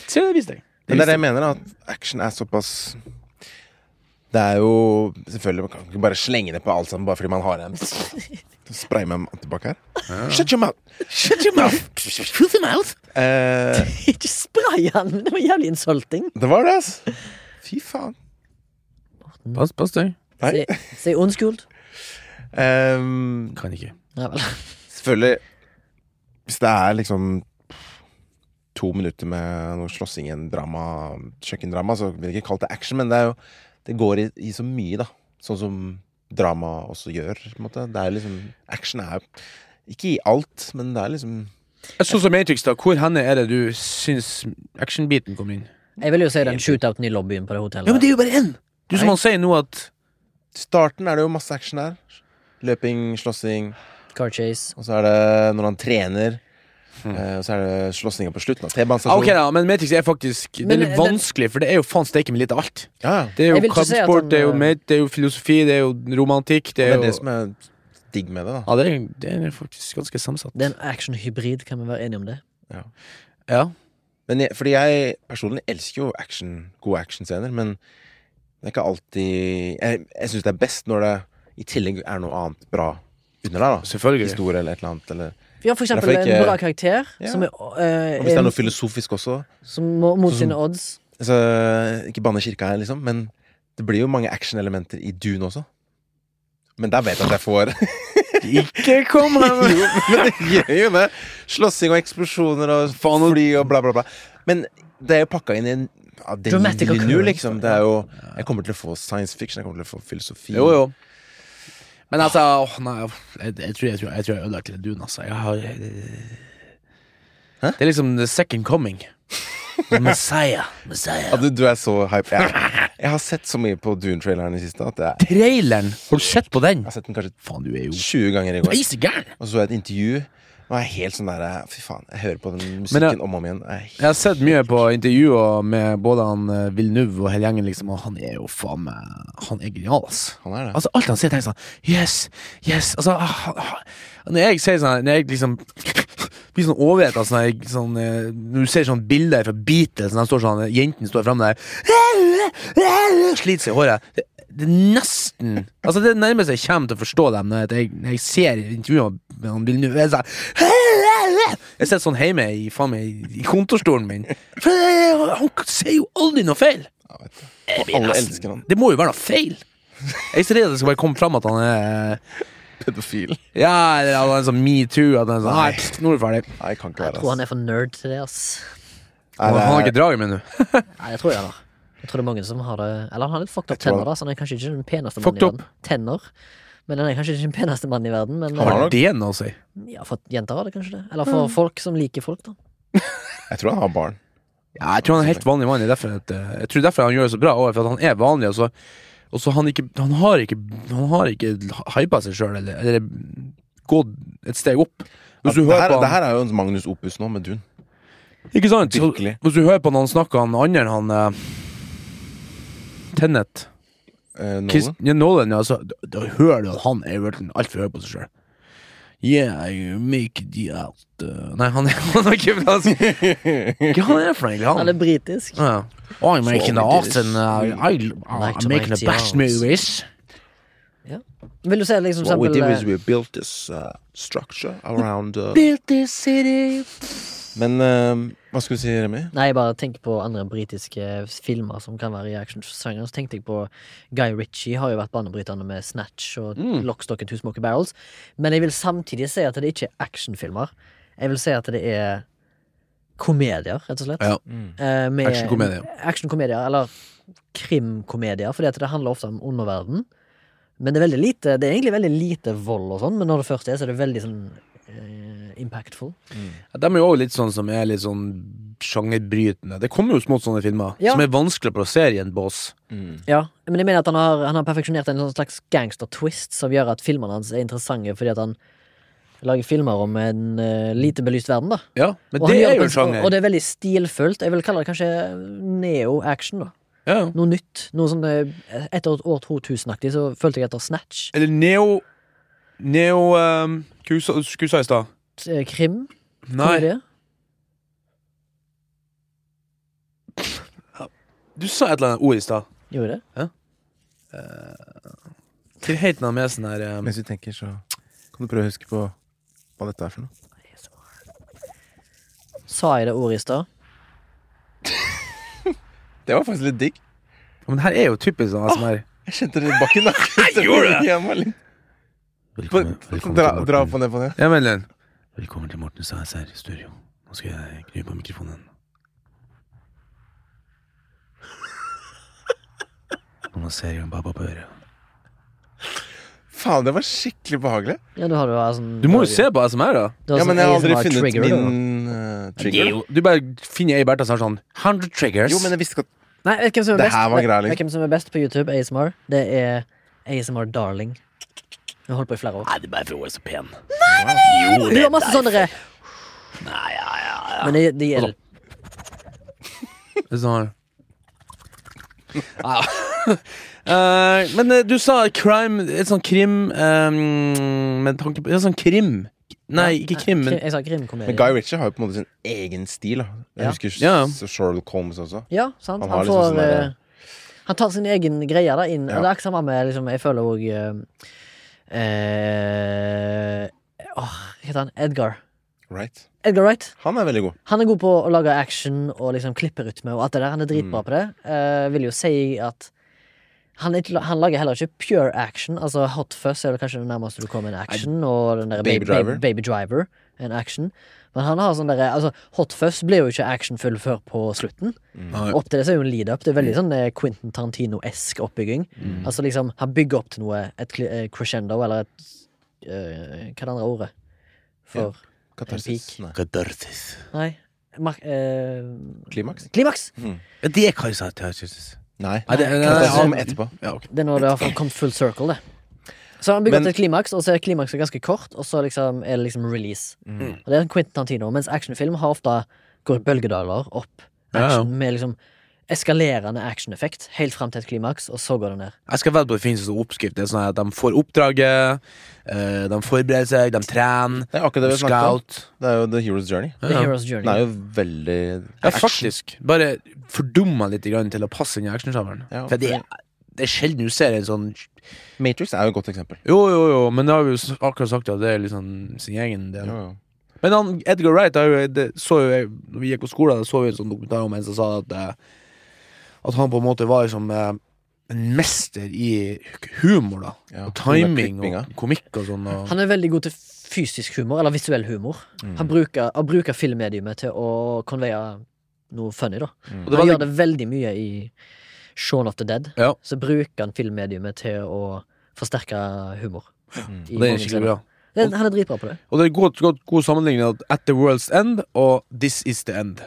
Så det visste jeg. Men det er det jeg mener, at action er såpass Det er jo Selvfølgelig, man kan ikke bare slenge det på alt sammen bare fordi man har en <laughs> Spray med tilbake her. Shut your mouth! Shut your mouth! Filthy mouth! Eh, <laughs> Ikke spray han! Det var jævlig insulting. det var det, altså. Fy faen. Pass, pass deg. Nei. Si, si undskyld. Ehm, Kan ikke. Ja, vel. selvfølgelig Hvis det er liksom to minutter med noe slåssing i en drama, kjøkkendrama, så vil jeg ikke kalle det action, men det er jo Det går i, i så mye, da. Sånn som drama også gjør, på en måte. Det er liksom Action er ikke i alt, men det er liksom Sånn som Matrix, da. Hvor henne er det du syns actionbiten kom inn? Jeg vil jo si den shootouten i lobbyen på det hotellet. Ja, men det er jo bare én! Du som han sier nå at starten er det jo masse action der. Løping, slåssing. Car chase. Og så er det når han trener. Eh, Og så er det slåssinga på slutten. av ah, T-banestasjonen. Ok, da, men Matrix er faktisk Det er litt eh, vanskelig, for det er jo faen steike med litt av alt. Ja, ja. Det er jo kampsport, si han, det er jo eh, det er jo filosofi, det er jo romantikk, det Det er er jo det som er digg med det, da. Ja, det er, det er faktisk ganske sammensatt. Det er en action-hybrid, kan vi være enige om det? Ja. Men jeg, fordi jeg personlig elsker jo action, gode actionscener, men det er ikke alltid Jeg, jeg syns det er best når det i tillegg er noe annet bra under der, da. Selvfølgelig. Historie eller et eller annet. Eller, Vi har for eksempel ikke- en bra karakter Ja. som, er, eh, og hvis det er noe filosofisk også. som må, mot sine odds. Altså, ikke banne kirka her, liksom, men det blir jo mange actionelementer i Dune også. Men der vet jeg at jeg får <laughs> Ikke kom <laughs> Jo, men det gjør jo det. Slåssing og eksplosjoner og fly og bla, bla, bla. Men det er jo pakka inn i en ja, det Dramatic nu, occurrence, liksom. Det er jo Jeg kommer til å få science fiction, jeg kommer til å få filosofi. Jo, jo. Men altså åh, nei, jeg, jeg, tror, jeg, tror, jeg tror jeg ødela Dune, altså. Jeg har Hæ? Det er liksom the second coming. Messiah. Messiah. Ja, du, du er så hype. Jeg, jeg har sett så mye på Dune-traileren i det siste at jeg, Traileren! Har du sett på den? jeg har sett den kanskje Faen, du er jo 20 ganger i går. Og så så jeg et intervju. Jeg er helt sånn der Fy faen, jeg hører på den musikken jeg- om og om igjen. Jeg Jeg har sett mye på intervjuer med både han eh, Villeneuve og hele gjengen, liksom, og han er jo faen meg Han er genial, ass. Han er det. Altså, alt han sier, tenker sånn Yes, yes Altså, ah, når jeg sier sånn Når jeg liksom blir sånn overvekt av sånn, sånn eh, Når du ser sånn bilder fra Beatles, når de står sånn jentene står framme der Sliter seg i håret. Det, det er nesten Altså, det nærmeste jeg kommer til å forstå dem, når jeg, når jeg ser intervjuet med han Villeneuve er sånn Jeg sitter sånn hjemme i, faen meg, i kontorstolen min. For <laughs> han sier jo aldri noe feil! Jeg nesten- elsker han. Det må jo være noe feil! Jeg er så redd det skal bare komme fram at han er Pedofil. Ja, eller at han er sånn metoo. At han er sånn Nei, nå er du ferdig. Nei, jeg kan ikke Jeg tror han er for nerd til det, ass. Nei, Han har ikke draget med nå. <laughs> Nei, jeg tror jeg har. Jeg tror det er mange som har det Eller han har litt fucked up tenner, da, så han er kanskje ikke den peneste mannen i verden. Tenner. Men han er kanskje ikke den peneste mannen i verden. Men Han har eh, Det noe å si. ja, for jenter har det kanskje det. Eller for folk som liker folk, da. <laughs> Jeg tror han har barn. Ja, jeg tror han er helt vanlig mann. eh, jeg tror derfor han gjør det så bra. For at han er vanlig. Og så, og så han, ikke, han har ikke Han har ikke hypa seg sjøl, eller, eller gått et steg opp. Hvis du det, hører her, på det her er jo en Magnus Opus nå, med Dun. Ikke sant? Så, Virkelig. hvis du hører på når han snakker han andre, han uh, Tennet Eh, Nolan. ja, Nolan, ja, så, da, da hører du at han er virkelig altfor høy på seg sjøl. Yeah, you make the out uh, Nei, han er, <laughs> han er ikke fransk. Hva han er for noe, egentlig? Han Han? er britisk. Ja. Oh, I'm making the art and uh, I, Like I'm making make the the best arts. movies. Vil du se liksom What we eksempel did eh, we built this uh, structure around uh, Built this city Men eh, hva skulle du si, Remi? Nei, jeg bare tenker på andre britiske filmer som kan være i actionsjangeren. Så tenkte jeg på Guy Ritchie har jo vært banebrytende med Snatch og Mm. Lockstock and Two Smoky Barrels. Men jeg vil samtidig si at det ikke er actionfilmer. Jeg vil si at det er komedier, rett og slett. Ja. Eh, med- Actionkomedier. Actionkomedier, eller krimkomedier, fordi at det handler ofte om underverden. Men det er veldig lite Det er egentlig veldig lite vold og sånn, men når det først er, så er det veldig sånn eh, impactful. Ja, De er jo også litt sånn som er litt sånn sjangerbrytende. Det kommer jo smått sånne filmer Ja. som er vanskelig å plassere i en bås. Ja, men jeg mener at han har, han har perfeksjonert en sånn slags gangster-twist som gjør at filmene hans er interessante fordi at han lager filmer om en uh, lite belyst verden, da. Ja, men Og det er jo en sjanger. Og det er veldig stilfullt. Jeg vil kalle det kanskje neo-action, da. Ja. Noe nytt. Noe sånn eh, Etter år 2000-aktig så følte jeg etter Snatch. Eller neo Neo um, Hva sa jeg i stad? Eh, Krim. Nei, komedie. du sa et eller annet ord i stad. Gjorde det? Hva het den med sånn her um, Mens du tenker, så kan du prøve å huske på hva dette er for noe. Sa jeg det ordet i stad? <laughs> Det var faktisk litt digg. Men det her er jo typisk sånn som her Jeg kjente det i nakken. <laughs> gjorde det? Velkommen litt- Dra, dra opp og ned på det. Ja, men Len. Velkommen til Morten ASR studio. Nå skal jeg kny på mikrofonen. <laughs> Nå ser jeg en baba på øret. Faen, det var skikkelig behagelig. Ja, du har jo sånn, Du må jo se på ASMR, da. Ja, sånn men jeg har aldri funnet trigger, min uh, er trigger. jo, du bare finner ei Bertha som har sånn 100 triggers. Jo, men jeg visste ikke at Nei, vet hvem som er Det best? liksom. vet hvem som er best på YouTube? ASMR. Det er ASMR Darling. Hun har holdt på i flere år. Nei, det er bare for hun er så pen. Hun har masse sånne derre Nei, ja, ja, ja. Men det, det gjelder Det er sånn ja. <laughs> Eh, Men eh, du sa crime Et sånn krim um, Med tanke på ja, sånn krim. Nei, ikke krim, men Jeg sa krimkomedie. Men Guy Ritchie har jo på en måte sin egen stil. Da. Jeg Ja. husker Ja. så Sherlock Holmes også. Ja, sant. Han Han, har liksom får sånn der- eh, Han tar sin egen greie da inn. Ja. Og det er ikke samme med liksom, Jeg føler òg eh, Åh, hva heter han? Edgar. Right. Edgar Wright. Han er veldig god. Han er god på å lage action og liksom klipperytme og alt det der. Han er Mm. dritbra på det. Eh, vil jo si at han, ikke, han lager heller ikke pure action. Altså Hot Fuzz er vel kanskje det nærmeste du kommer en action. Og den der Baby Baby, Driver. Baby Driver en action. Men han har sånn derre altså, Hot Fuzz blir jo ikke actionfull før på slutten. Mm. Opp til det så er jo en lead-up. Det er veldig sånn eh, Quentin Tarantino-esk oppbygging. Mm. Altså liksom Han bygger opp til noe, et eh, crescendo, eller et eh, Hva er det andre ordet? For Katarsis. En Nei. Katarsis. Nei. Mark, eh, Klimaks? klimaks! Ja, Det er katarsis. Nei. Nei, det- det, det, kom ja. etterpå. Ja, ok. Det er når det har kommet full circle, det. Så han bygger Men- opp til et klimaks, og så er klimakset ganske kort, og så liksom er det liksom release. Mm. Og det er en Quentin Tarantino, mens actionfilm har ofte går bølgedaler opp. Ja, ja. Med liksom eskalerende actioneffekt helt fram til et klimaks, og så går det ned. Jeg skal vedde på det finnes en oppskrift. Det er sånn at De får oppdraget, eh, de forbereder seg, de trener, Det er akkurat det vi snakket om. Det er jo The Hero's Journey. The Ja. Hero's Journey. Den er jo veldig Ja, faktisk. Bare fordumma litt grann til å passe inn i actionsjangeren. Ja, For det, er- det er sjelden du ser en sånn Matrix er jo et godt eksempel. Jo, jo, jo, men det har vi jo akkurat sagt at det er liksom sin egen del. Jo, jo. Men han, Edgar Wright jo, det, så jo jeg, Når vi gikk på skolen, da så vi en sånn dokumentar om en som sa at eh, At han på en måte var liksom en mester i humor, da. Ja, og timing og komikk og sånn. Og, Han er veldig god til fysisk humor, eller visuell humor. Mm. Han bruker, han bruker filmmediumet til å konveie noe funny, da. Mm. Og det Han gjør det veldig mye i Shaun of the Dead. Ja. Så bruker han filmmediumet til å forsterke humor. Mm. Og det er skikkelig bra. Den- Han er dritbra på det. Og det er god, god, god sammenligning at At the World's End og This Is The End.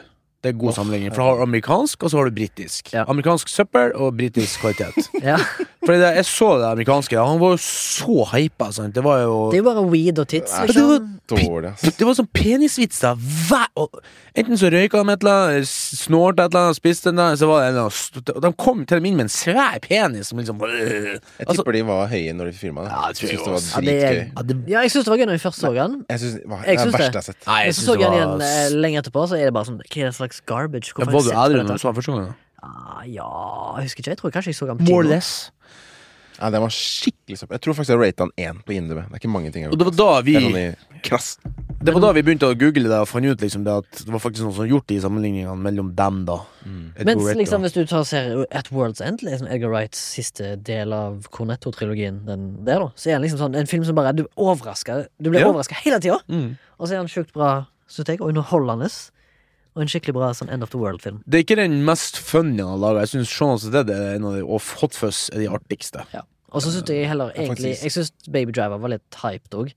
Det er god sammenligning. For du har amerikansk, og så har du britisk. Ja. Amerikansk søppel og britisk kvalitet. <laughs> Ja. Fordi det, Jeg så det amerikanske. Han var jo så hypa. Sant? Det var jo Det er jo bare weed og tits, liksom. Dårlig, ass. Det var sånn penisvitser da. og Enten så røyka de et eller annet, snorte et eller annet, spiste en eller annen, så var det en eller annen Og de kom til dem inn med en svær penis som liksom Jeg Altså- tipper de var høye når de filma det. Ja, jeg synes det var det dritgøy. ja, det, Ja, jeg syns det var gøy når vi først så den. Jeg synes det var det er det det. verste jeg har sett. Nei, jeg jeg så det den igjen eh, lenge etterpå, så er det bare sånn Hva det slags garbage? Ja, Hvorfor Var du dette? når du så den første gangen? Ah, ja, jeg husker ikke. Jeg tror kanskje jeg så den på More or kino. less. Ja, den var skikkelig søppel. Jeg tror faktisk jeg rata den én på IMDb. Det er ikke mange ting jeg Og det var da vi Det er sånn i krass. Det var da vi begynte å google det og fant ut liksom det at det var faktisk noen som gjort de sammenligningene mellom dem, da. Edgar Mens Wright, liksom da. hvis du tar og ser At World's End, liksom Edgar Wrights siste del av Cornetto-trilogien, den der, da, så er det liksom sånn en film som bare Du overrasker Du blir Ja. overraska hele tida, mm. og så er den sjukt bra, synes jeg, og underholdende. Og en skikkelig bra sånn End of the World-film. Det er ikke den mest funny han har laga. Jeg syns Shaun of the Dead er en av de, og Hot Fuzz er de artigste. Ja. Og så syns jeg heller egentlig. Jeg syns Baby Driver var litt hyped òg.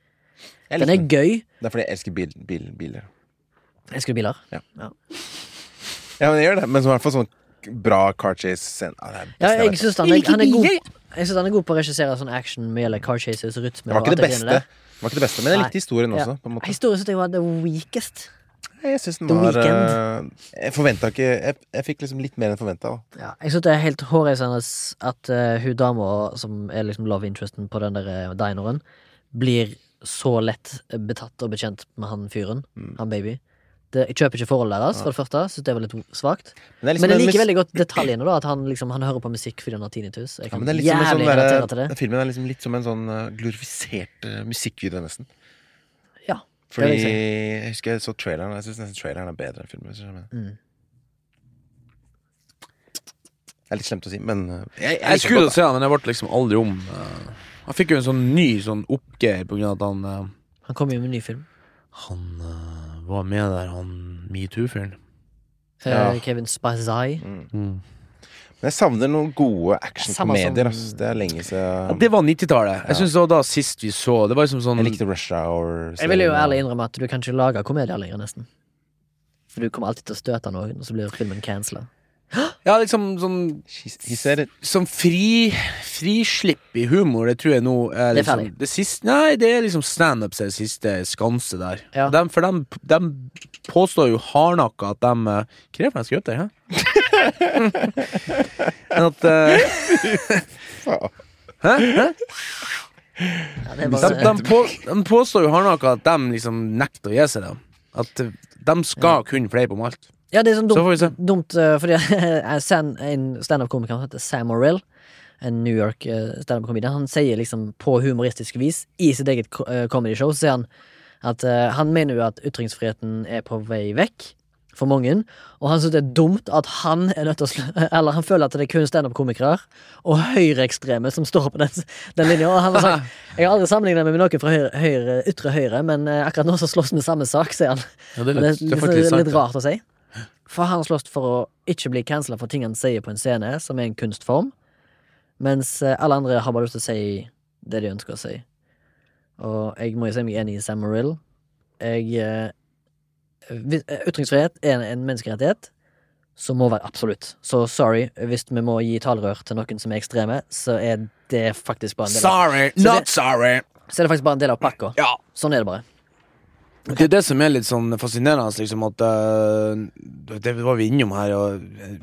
Den er gøy. Det er fordi jeg elsker bil, bil, biler. Elsker du biler. Ja, Ja, men jeg gjør det. Men som i hvert fall sånn bra car chase-scene. Ja, det er Ja, jeg syns han, han er god Jeg synes han er god på å regissere sånn action med gjelder car chases, rytme Det var og ikke det beste. Det var ikke det beste Men jeg likte historien Ja. også. På en måte. Historien syns jeg var the weakest. Jeg synes den var eh, Jeg forventa ikke Jeg, jeg fikk liksom litt mer enn forventa. Ja, jeg syns det er helt hårreisende at uh, hun dama som er liksom love interesten på den der eh, dineren, blir så lett betatt og bekjent med han fyren, Mm. han baby. Det, jeg kjøper ikke forholdet deres, for det første. Syns det var litt svakt. Men det er Men jeg liker veldig godt detaljene, da. At han liksom Han hører på musikk fordi han har tinnitus. Jeg ja, kan men det er sånn jævlig relatere til det. den Filmen er liksom litt som en sånn glorifisert uh, musikkvideo, nesten. Fordi jeg jeg husker jeg så traileren. Jeg syns nesten traileren er bedre enn filmen. Mm. Det er litt slemt å si, men Jeg, jeg, Jeg skulle se han, men jeg ble liksom aldri om. eh. Han fikk jo en sånn ny sånn oppgave på grunn av at han eh, Han kom jo med en ny film. Han uh, var med der, han metoo-fyren. Eh, Ja. Kevin Spazai. Mm. Mm. Men jeg savner noen gode actionkomedier. Altså. Det er lenge Ja, det var 90-tallet. Jeg synes det var da sist vi så Det var liksom sånn Jeg likte Rush Hour. Jeg vil jo ærlig innrømme at du kan ikke lage komedier lenger, nesten. For du kommer alltid til å støte noen, og så blir filmen cancela. Ja, liksom sånn. Sånn fri Frislipp i humor, det tror jeg nå er Det er liksom det siste Nei, det er liksom standups som er det siste skanse der. Ja. Dem- for de, påstår jo hardnakka at de eh, Hva er det for skrev der, hæ? <laughs> Men at eh, <laughs> Hæ? Hæ? Ja, De, de, på, de påstår jo hardnakka at de liksom nekter å gi seg, dem. At eh, de skal kunne fleipe om alt. Ja, det er sånn Så dumt, får vi se. dumt eh, fordi <laughs> Sam, en standup-komiker som heter Sam Orell. en New York uh, standup-komiker, han sier liksom på humoristisk vis i sitt eget eh, comedy-show, så sier han at uh, han mener jo at ytringsfriheten er på vei vekk for mange, og han syns det er dumt at han er nødt til å slå <laughs> Eller han føler at det er kun standup-komikere og høyreekstreme som står på den, <laughs> den linja. Og han har sagt Jeg har aldri sammenlignet meg med noen fra høyre, høyre, ytre høyre, men eh, akkurat nå så slåss vi samme sak, sier han. Ja, det er er det, litt, er det er litt, litt, rart å si. For han slåss for å ikke bli cancela for ting han sier på en scene, som er en kunstform. Mens eh, alle andre har bare lyst til å si det de ønsker å si. Og jeg må jo si meg enig i Sam Morrill. Jeg eh, eh, Ytringsfrihet er en, en menneskerettighet som må være absolutt. Så sorry, hvis vi må gi talerør til noen som er ekstreme, så er det faktisk bare en del av, Sorry, not sorry. så er det faktisk bare en del av pakka. Ja. Sånn er det bare. Det er det som er litt sånn fascinerende, liksom, at uh, Det var vi innom her og, eh,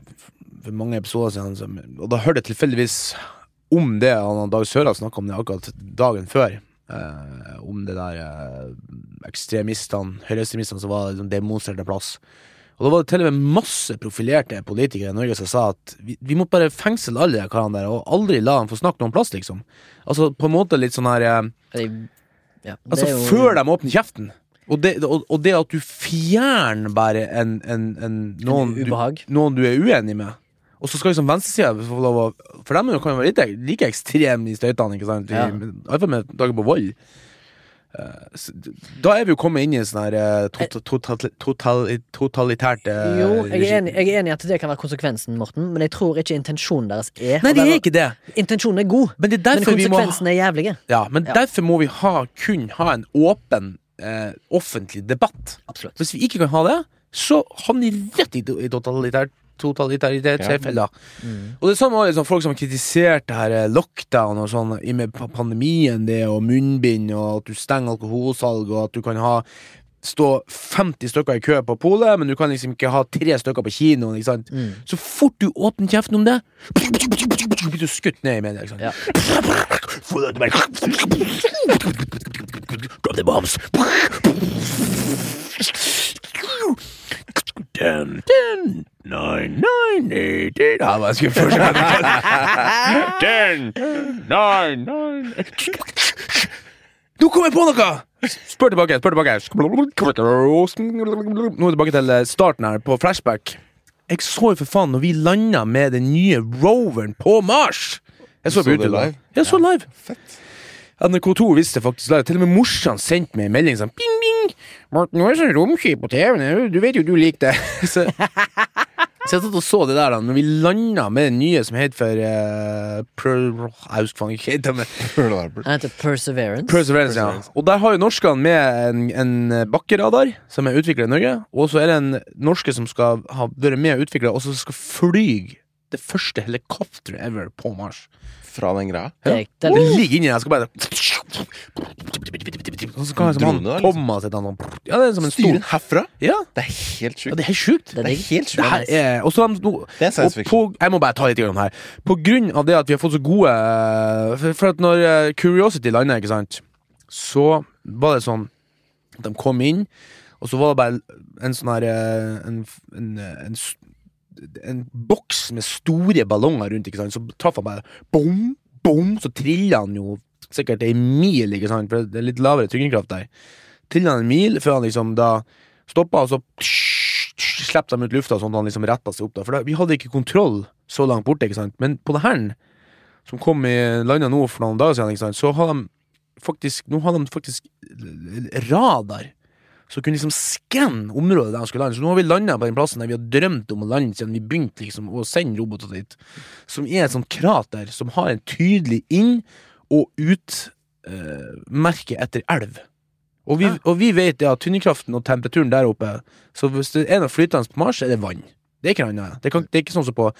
for mange episoder siden, som, og da hørte jeg tilfeldigvis om det han Dag Søra snakka om det akkurat dagen før. Uh, om det der uh, ekstremistene, høyreekstremistene som var liksom, demonstrerte plass. Og da var det til og med masse profilerte politikere i Norge som sa at vi, vi må bare fengsle alle de karene der, og aldri la dem få snakke noen plass, liksom. Altså på en måte litt sånn her uh, ja, Altså jo- før de åpner kjeften. Og det, og, og det at du fjerner bare en, en, en noen, En du, noen du er uenig med, og så skal liksom venstresida få lov å For dem kan jo være like, like ekstreme i støytene, ikke sant? Ja. Iallfall med tanke på vold. eh, Da er vi jo kommet inn i en sånn her eh, tot- total, total, totalitært eh, Jo, jeg er, enig, jeg er enig i at det kan være konsekvensen, Morten, men jeg tror ikke intensjonen deres er Nei, det er ikke det. Intensjonen er god, Men det men må ha, er jævlige. ja, men Ja. derfor må vi ha, kun ha en åpen eh, offentlig debatt. Absolutt. Hvis vi ikke kan ha det, så havner vi rett i, i totalitært Ja. Mm. Og det samme med liksom, folk som har kritisert det her eh, lockdown og sånn i med pandemien, det og munnbind og at du stenger alkoholsalg og at du kan ha stå 50 stykker i kø på polet, men du kan liksom ikke ha tre stykker på kinoen. Ikke sant? Mm. Så fort du åpner kjeften om det, blir du skutt ned i media. Ikke sant? Ja. Drop the bombs. Ten, ten, nine, nine, eight, eight. Hva skal jeg? Ten, <laughs> nine, nine Nå kom jeg på noe! Spør tilbake. spør tilbake Nå er tilbake til eh, starten her, på flashback. Jeg så jo for faen når vi landa med den nye roveren på Mars! Jeg så, Så det live? Jeg så live. Fett. NRK2 visste faktisk live. Til og med morsan sendte meg en melding sånn Bing, bing! Morten, nå er det sånn romskip på TV-en. Du vet jo du liker det. <laughs> Så, så jeg satt og så det der da Når vi landa med den nye som het for uh, per, Jeg husker faen ikke hva det heter. Perseverance. Perseverance, ja. Og der har jo norskene med en, en bakkeradar som er utvikla i Norge. Og så er det en norske som skal ha vært med og utvikla, og som skal fly det første helikopteret ever på Mars. Fra den greia. Det er- det er ligger inni der. Jeg skal bare så kan jeg som han Thomas til han Ja, det er som en Styre stor herfra? Ja, Det er helt ja det er helt sjukt. Det er Det er helt Det sjukt. her er Og så har Det er science og fiction. på, jeg må bare ta litt grann her. På grunn av det at vi har fått så gode eh, For, for at når eh, Curiosity landa, ikke sant, så var det sånn at de kom inn, og så var det bare en sånn her eh, en, en, en, en boks med store ballonger rundt, ikke sant, så traff han bare bom, bom, så trilla han jo sikkert ei mil, ikke sant, for det er litt lavere tyngdekraft der. Trilla han en mil før han liksom da stoppa, og så slapp de ut lufta sånn at han liksom retta seg opp. da For da, Vi hadde ikke kontroll så langt borte, ikke sant. Men på det her, som kom i landa nå for noen dager siden, ikke sant, så har de faktisk Nå har de faktisk radar som kunne liksom skanne området der de skulle lande. Så nå har vi landa på den plassen der vi har drømt om å lande siden vi begynte liksom å sende roboter dit. Som er et sånt krater som har en tydelig inn- og utmerke etter elv. Og vi, og vi vet det at tyngdekraften og temperaturen der oppe Så hvis det er noe flytende på Mars, er det vann. Det er ikke noe annet. Det, kan, det er ikke sånn som på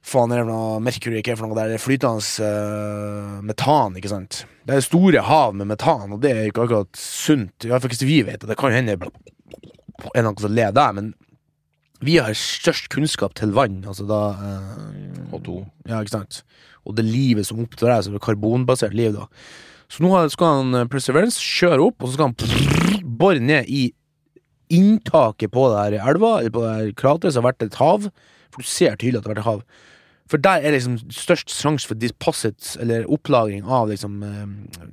Faen, er det noe Merkur ikke er for noe der det er flytende uh, metan, ikke sant. Det er store hav med metan, og det er ikke akkurat sunt. I hvert fall ikke vi vet det. Det kan hende det er noe som ler der, men vi har størst kunnskap til vann, altså da eh, H2. Ja, ikke sant. Og det livet som oppstår her, som er karbonbasert liv, da. Så nå skal han eh, Perseverance kjøre opp, og så skal han bore ned i inntaket på det her elva, eller på det her krateret som har vært et hav. For du ser tydelig at det har vært et hav. For der er liksom størst sjanse for deposit, eller opplagring av liksom eh,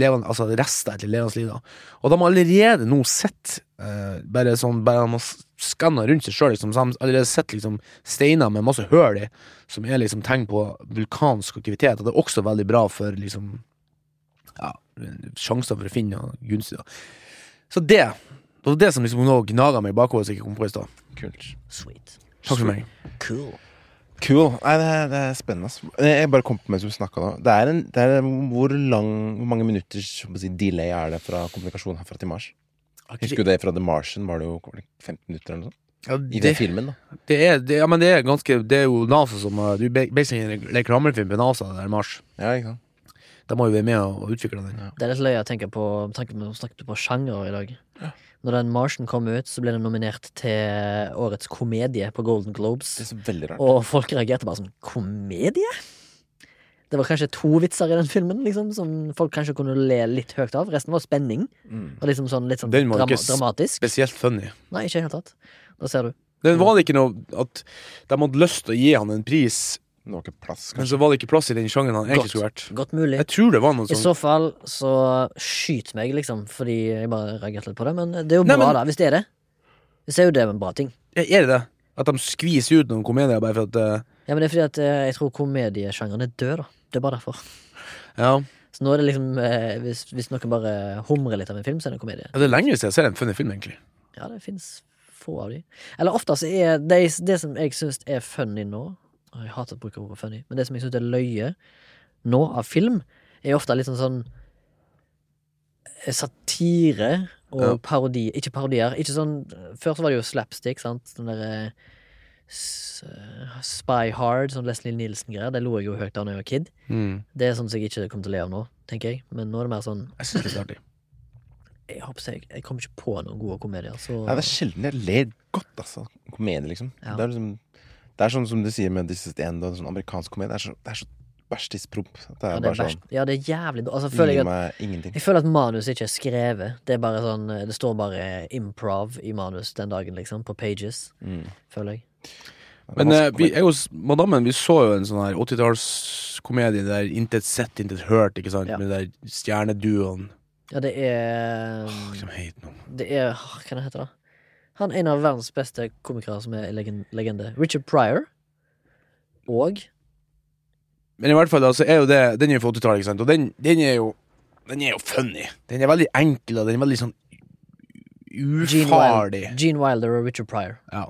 levende, altså rester etter levende liv. da. Og de har allerede nå sett, eh, bare sånn, bare de har skanna rundt seg sjøl, liksom, så har allerede sett liksom steiner med masse hull i, som er liksom tegn på vulkansk aktivitet. Og det er også veldig bra for liksom sjanser for å finne noe gunstig. Så det det var det som liksom nå gnaga meg i bakhodet, så jeg kom på i stad. Kult. Sweet. Takk for meg. Cool. Cool. Nei, det er, det er spennende. ass. Jeg bare kom på mens du snakka nå. Det er en, det er hvor lang Hvor mange minutters si, delay er det fra kommunikasjon herfra til Mars? Husker du det fra The Martian? Var det jo 15 minutter eller noe sånt? Ja, I den filmen, da. det, er, det, ja, men det er ganske Det er jo NASA som Du er basically en reklamefilm på NASA, det der Mars. Ja, ikke sant? De må jo være med og utvikle den. Det er litt løye å tenke på tanken tanke på snakket på sjanger i dag. Når den Martian kom ut, så ble den nominert til årets komedie på Golden Globes. Det er så veldig rart. Og folk reagerte bare sånn Komedie? Det var kanskje to vitser i den filmen liksom som folk kanskje kunne le litt høyt av. Resten var spenning. Mm. Og liksom sånn, litt sånn Den var dram ikke dramatisk. Spesielt funny. Nei, ikke i det hele tatt. Da ser du. Det var det ikke noe at de hadde lyst til å gi han en pris, Det var ikke plass, men så var det ikke plass i den sjangeren han egentlig skulle vært. Godt mulig. Jeg tror det var noe I så fall så skyt meg, liksom, fordi jeg bare reagerte litt på det. Men det er jo Nei, bra, men- da, hvis det er det. Hvis det er jo det en bra ting. Er det det? At de skviser ut noen komedier bare for at uh... Ja, men det er fordi at uh, jeg tror komediesjangeren er død, da. Det er bare derfor. Ja. Så nå er det liksom uh, hvis, hvis noen bare humrer litt av en film, så er det en komedie. Ja, det er lenge siden jeg ser en funny film, egentlig. Ja, det fins få av de. Eller ofte så er det, det som jeg syns er funny nå Jeg hater å bruke ordet funny, men det som jeg syns er løye nå av film, er ofte litt sånn sånn eh, satire og Ja. parodi. Ikke parodier. Ikke sånn Før så var det jo slapstick, sant. Den derre eh, Spy Hard, sånn Leslie Nielsen-greier. Det lo jeg jo høyt av da jeg var kid. Mm. Det er sånn som jeg ikke kommer til å le av nå, tenker jeg. Men nå er det mer sånn Jeg syns det er artig. <clears throat> Jeg jeg, jeg kommer ikke på noen gode komedier, så Nei, det er sjelden jeg ler godt, altså. Komedie, liksom. Ja. Det, er liksom det er sånn som du sier med This Is The End og sånn amerikansk komedie. Det er så, det er så. Det ja, er det er bare sånn Ja, det er jævlig. Altså, føler jeg at. Jeg føler at manus ikke er skrevet. Det er bare sånn Det står bare improv i manus den dagen, liksom. På pages, Mm. føler jeg. Men eh, vi, jeg og madammen vi så jo en sånn her 80-tallskomedie der intet sett, intet hørt, ikke sant? Ja. Med den der stjerneduoen Ja, det er heter? Det er Hva heter det? Han er en av verdens beste komikere som er legen- legende. Richard Pryor. Og Men i hvert fall, altså, er jo det Den er jo fra 80-tallet, ikke sant? Og den, den er jo Den er jo funny. Den er veldig enkel, og den er veldig sånn Gene ufarlig. Wilder, Gene Wilder og Richard Pryor. Ja.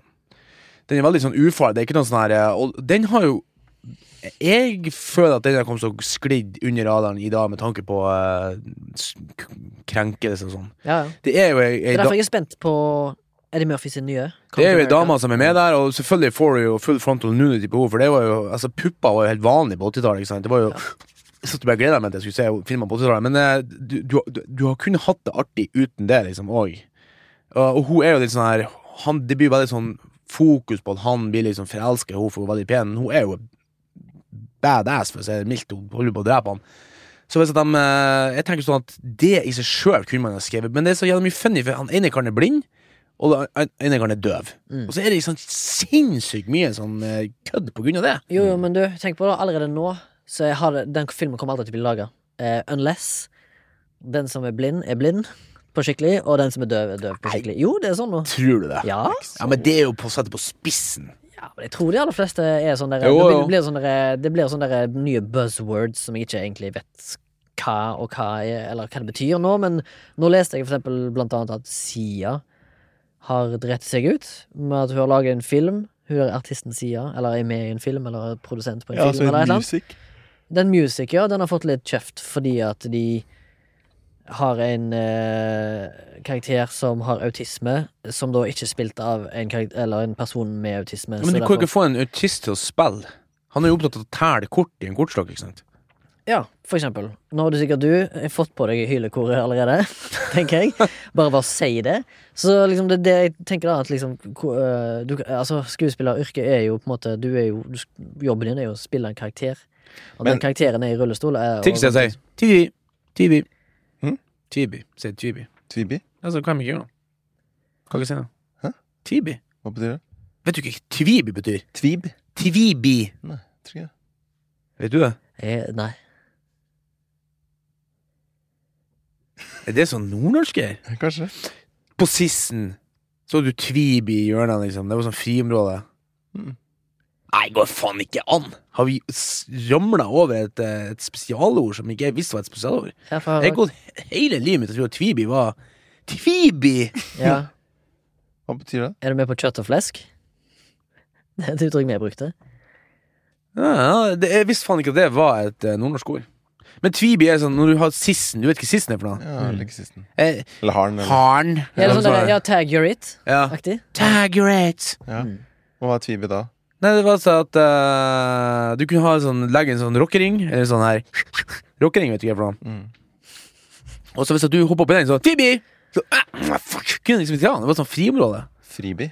Den er veldig sånn ufarlig. Det er ikke noe sånn her eh, Og den har jo Jeg føler at den har kommet så sklidd under radaren i dag med tanke på uh, krenkelse og sånn. Ja, ja. Det er jo ei, Det er derfor jeg er spent på Eddie Murphy sin nye. det er jo ei dame som er med der, og selvfølgelig får du jo full frontal nudity på henne, for det var jo Altså, pupper var jo helt vanlig på 80-tallet, ikke sant. Det var jo satt og bare gleda meg til jeg skulle se filmer på 80-tallet, men eh, du, du, du, du har kunnet hatt det artig uten det, liksom, òg. Og, og hun er jo litt sånn her han, Det blir veldig sånn fokus på at han blir liksom forelska i henne for hun er veldig pen. Hun er jo badass, for å si det mildt. Hun holder på å drepe han. Så hvis at de, eh, jeg tenker sånn at det i seg sjøl kunne man ha skrevet, men det er så jævlig mye funny, for han ene karen er blind, og den ene er døv. Mm. Og så er det sånn sinnssykt mye sånn eh, kødd på grunn av det. Jo, jo, men du, tenk på det. Allerede nå Så har det, Den filmen kommer alltid til å bli laga. Uh, unless den som er blind, er blind på skikkelig, og den som er døv, er døv på skikkelig. Jo, det er sånn nå. Tror du det? Ja, Ja, men det er jo på å sette på spissen. ja, men jeg tror de aller fleste er sånn der Jo, Det jo. blir, blir sånn der, det blir sånn der nye buzzwords som jeg ikke egentlig vet hva og hva er, eller hva det betyr nå, men nå leste jeg for eksempel blant annet at Sia har drept seg ut med at hun har laget en film. Hun er artisten Sia, eller er med i en film, eller er produsent på en Ja, film, så eller et eller Den Music, ja, den har fått litt kjeft fordi at de har en eh, karakter som har autisme, som da ikke er spilt av en, eller en person med autisme. Men de du kan jo ikke få en autist til å spille. Han er jo opptatt av å telle kort i en kortstokk, ikke sant? Ja, for eksempel. Nå har du sikkert du har fått på deg hylekoret allerede, <laughs> tenker jeg. Bare bare si det. Så liksom det, det jeg tenker da at liksom øh, du, Altså, skuespilleryrket er jo på en måte du er jo, du, Jobben din er jo å spille en karakter. Og Men- den karakteren er i rullestol. Er, skal jeg sier. Tibi. Tibi. Hm? Tibi. Si Tibi. Tvibi? Altså, hva er gjør nå? Hva skal jeg si nå? Hæ? Tibi. Hva betyr det? Vet du ikke hva Tvibi betyr? Tvib? Tvibi. Nei, tror ikke det. Vet du det? Jeg, nei. Er det sånn nordnorsk? Kanskje. På Sissen så du Tvibi i hjørnet, liksom. Det var sånn friområde. Mm. Nei, går faen ikke an! Har vi ramla over et, eh, et spesialord som ikke jeg visste var et spesialord? Jeg for... Jeg har gått hele livet mitt og trodd at Tvibi var Tvibi! Ja. <laughs> Hva betyr det? Er du med på kjøtt og flesk? <laughs> Det er et uttrykk vi brukte. Ja, det, jeg visste faen ikke at det var et eh, nordnorsk ord. Men Tvibi er sånn når du har sissen Du vet ikke sissen er for noe? Ja, eller like sissen. Eh, Eller haren. Eller. Harn. Ja, det er sånn der, ja, tag your it-aktig. ja. Tag your it. Ja. Hva var Tvibi da? Nei, det var sånn at eh, du kunne ha en sånn, legge en sånn rockering, eller sånn her Rockering, vet du hva det er for noe. Mm. Og så hvis at du hopper opp i den, så Tvibi! Så, ah, fuck, kunne liksom ikke ha den. Det var sånn friområde. Fribi?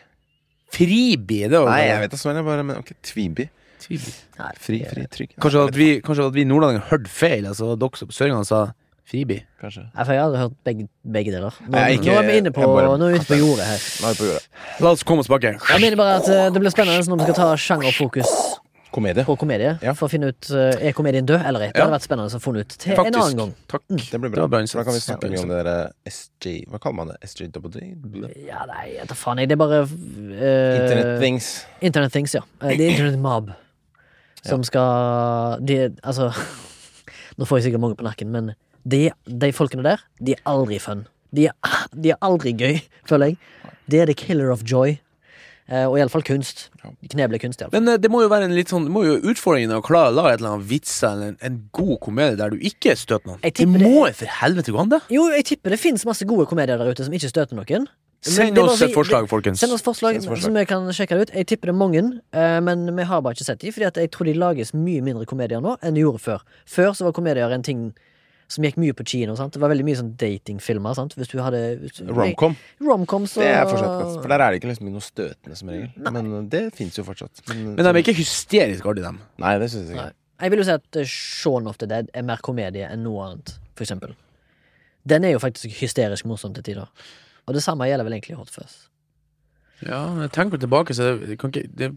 Fribi, det var Nei, jeg vet da svaret, bare men ok, Tvibi. Tvibi. Fri, fri, trygg. Kanskje at vi, kanskje at vi nordlendinger hørte feil. Altså dere på Sørlandet sa Fribi. Kanskje. For jeg hadde hørt begge, begge deler. Nå, Nei, ikke- nå er vi inne på bare- Nå er vi ute på jordet her. Nå er vi på jordet. La oss komme oss tilbake. Jeg mener bare at eh, det blir spennende når vi skal ta sjangerfokus Komedie. på komedie. Ja. For å finne ut eh, Er komedien død eller ikke. Det hadde vært spennende å få den ut til Faktisk. en annen gang. Takk. Det blir bra. var bra da kan vi snakke mye om det der SJ Hva kaller man det? SJWD? Ja, nei, jeg tar faen jeg. Det er bare uh, Internet things. Internet Things, ja. Eh, Det er Internet Mob. Som skal de, Altså <laughs> Nå får jeg sikkert mange på nakken, men de, de folkene der, de er aldri fun. De er, <laughs> de er aldri gøy, <laughs> føler jeg. Det er the killer of joy. Eh, og iallfall kunst. Kneblig kunst, iallfall. Men eh, det må jo være en litt sånn Det må jo utfordringen å klare å lage et eller annet vits eller en, en god komedie der du ikke støter noen. Det må jo for helvete gå an, det! Jo, jeg tipper det finnes masse gode komedier der ute som ikke støter noen. Send oss et forslag, folkens. Send oss forslag, Send oss forslag. så vi kan sjekke det ut. Jeg tipper det er mange, eh, men vi har bare ikke sett dem. Fordi jeg tror de lages mye mindre komedier nå enn de gjorde før. Før så var komedier en ting som gikk mye på kino. Sant? Det var veldig mye sånn datingfilmer. Sant? Hvis du hadde Romcom. Rom så Det er fortsatt godt. For der er det ikke liksom noe støtende som regel. Men uh, det fins jo fortsatt. Men, Men de er ikke hysterisk artige, dem. Nei, det syns jeg ikke. Nei. Jeg vil jo si at eh, Shaun of the Dead er mer komedie enn noe annet, for eksempel. Den er jo faktisk hysterisk morsom til tider. Og det samme gjelder vel egentlig Hot Fuzz. Ja, når jeg tenker tilbake, så det, det, kan ikke, det,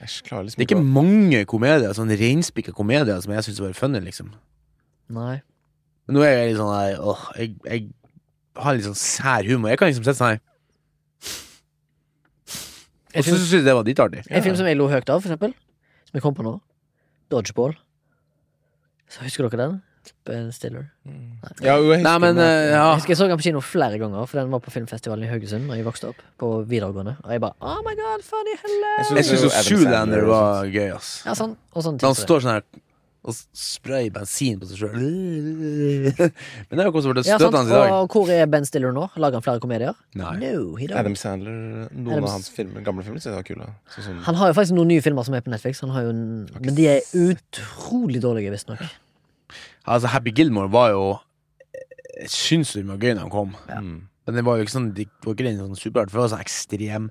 liksom det er ikke mange komedier, sånn reinspikka komedier, som jeg syns var funny, liksom. Nei. Men nå er jeg litt sånn her, åh, jeg, jeg har litt sånn sær humor. Jeg kan liksom sitte sånn her Og så syns jeg det var dritartig. en film som jeg lo høyt av, for eksempel, som jeg kom på nå, Dodgeball. Så husker dere den? Ben Stiller. Ja, jeg Nei, men eh, ja. Jeg husker jeg så den på kino flere ganger, for den var på filmfestivalen i Haugesund Da jeg vokste opp. På videregående. Og jeg bare Oh my god, funny hello Jeg Jeg syns Zoolander var gøy, ass. Ja, sånn. Og sånn han står sånn her og sprayer bensin på seg sjøl. <laughs> Men det er jo hvordan det Ja, hans i dag. Og hvor er Ben Stiller nå? Lager han flere komedier? Nei. No, he don't. Adam Sandler Noen Adam... av hans filmer, gamle filmer syns jeg var kule. Sånn Han har jo faktisk noen nye filmer som er på Netflix. Han har jo en, men de er utrolig dårlige, visstnok. Altså, Happy Gilmore var jo sinnssykt syns det gøy når han kom. Ja. Men det var jo ikke sånn Det var ikke den sånn superart, for det var sånn ekstrem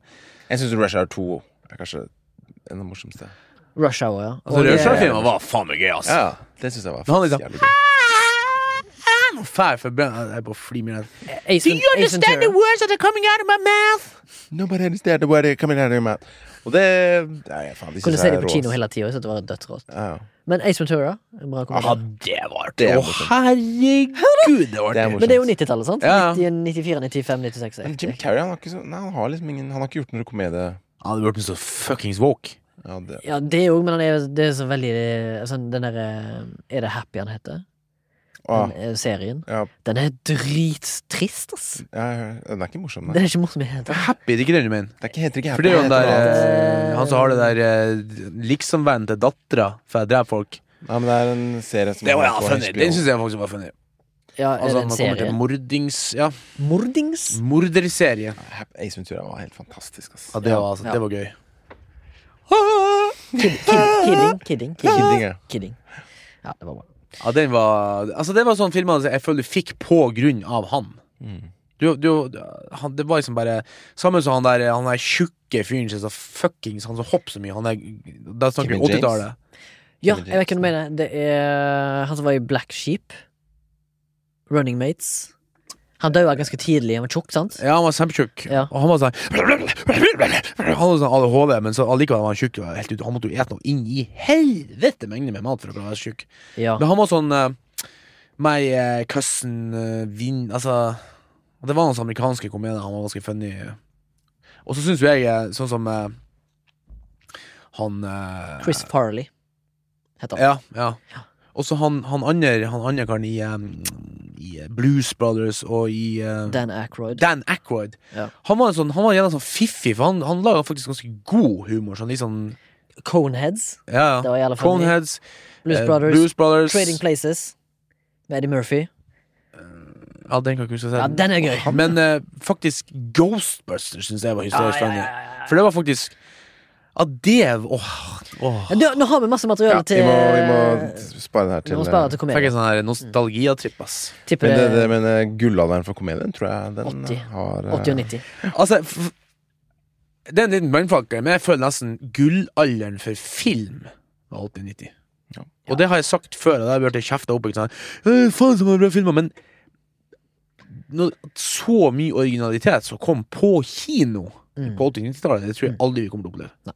Jeg syns Rush Hour 2 er kanskje en av de morsomste. Rush Hour, ja. Altså, Rush Rødskjær-filmen var faen meg gøy, ass. Ja, det syns jeg var Men han liksom- jævlig gøy. Fær for brenn Jeg er på fly med det. Ace, Ace Ventura. words that are coming out of my mouth? Nobody understand the word coming out of your mouth. Og det Nei, faen, de Kunne se det på kino hele tida. Det var dødsrått. Ja, ja. Men Ace Ventura en bra Ja, komedie. det var Det artig. Å, herregud, det var Det. Men det er jo 90-tallet, sant? Ja. 90, 94, 95, 96. Men Jim. Carrey han har ikke så Nei, han har liksom ingen Han har ikke gjort noe komedie. Han hadde blitt så fuckings woke. Ja, det. Ja, jo, men han er, det er så veldig sånn, Den derre Er det Happy han heter? Ah, Den, eh, serien. ja, Den er drittrist, ass. ja, den er ikke morsom, Den nei. er ikke morsom i det hele tatt. Happy, det er ikke den du mener? Det er ikke helt ikke For det er jo han der Eh, Han som har det der eh, liksom-vennen til dattera for jeg dreper folk. Ja, men det er en serie som Det var er ja, funny. Den syns jeg faktisk var funny. Ja, er Altså, det en man kommer til mordings... Ja, Mordings? morderserie. Ace Ventura var helt fantastisk. Ass. Ja, det var, altså, Ja. det var gøy. Kid, kid, kidding, kidding, kidding. Kidding, ja. kidding. Ja, det var bra. Ja, den var Altså, det var sånn film jeg føler du fikk på grunn av han. Mm. Du, du, han, det var liksom bare Samme som han der Han der tjukke fyren som så fuckings Han som hopper så mye. Han er Da snakker vi 80-tallet. Ja, jeg vet ikke hva du mener. Det er han som var i Black Sheep. Running Mates. Han daua ganske tidlig. Han var tjukk, sant? Ja, han var kjempetjukk. Ja. Og han var sånn <laughs> Han hadde sånn ADHD, men så allikevel var han tjukk. Han måtte jo ete noe inn i helvete mengde med mat for å være tjukk. Ja. Men han var sånn uh, My uh, cousin uh, Vin Altså Det var noen amerikanske komedier. Han var ganske funny. Og så syns jo jeg eh, sånn som uh, han eh, Chris Farley heter han. Ja, ja. Og så han, han andre Han andre karen i, um, i Blues Brothers og i uh, Dan Aykroyd. Dan Aykroyd. Ja. Han var en sånn Han var gjerne sånn fiffig, for han, han laga faktisk ganske god humor. Sånn litt sånn Coneheads. Ja, i Coneheads, Blues eh, Brothers. Blues Brothers. Trading Places. Med Eddie Murphy. Ja, den kan jeg ikke huske. å si. Ja, den er gøy. Men uh, faktisk Ghostbusters syns jeg var hysterisk funny. For det var faktisk Ja, det Åh, åh. Du, nå har vi masse materiale Ja, til vi må, vi må spare det her Vi til må spare til Fikk en sånn her nostalgiatripp, ass. Tipper Men, det, det, det men eh, gullalderen for komedien tror jeg den 80. har eh, 80 og 90. Altså f- Det er en liten brannfakkel, men jeg føler nesten gullalderen for film var 80-90. Ja. Og det har jeg sagt før, og da har jeg blitt kjefta opp. Ikke sant? «Øh, Faen som var bra filmer, men når, så mye originalitet som kom på kino Mm. på 80-90-tallet, det tror jeg aldri vi kommer til å oppleve.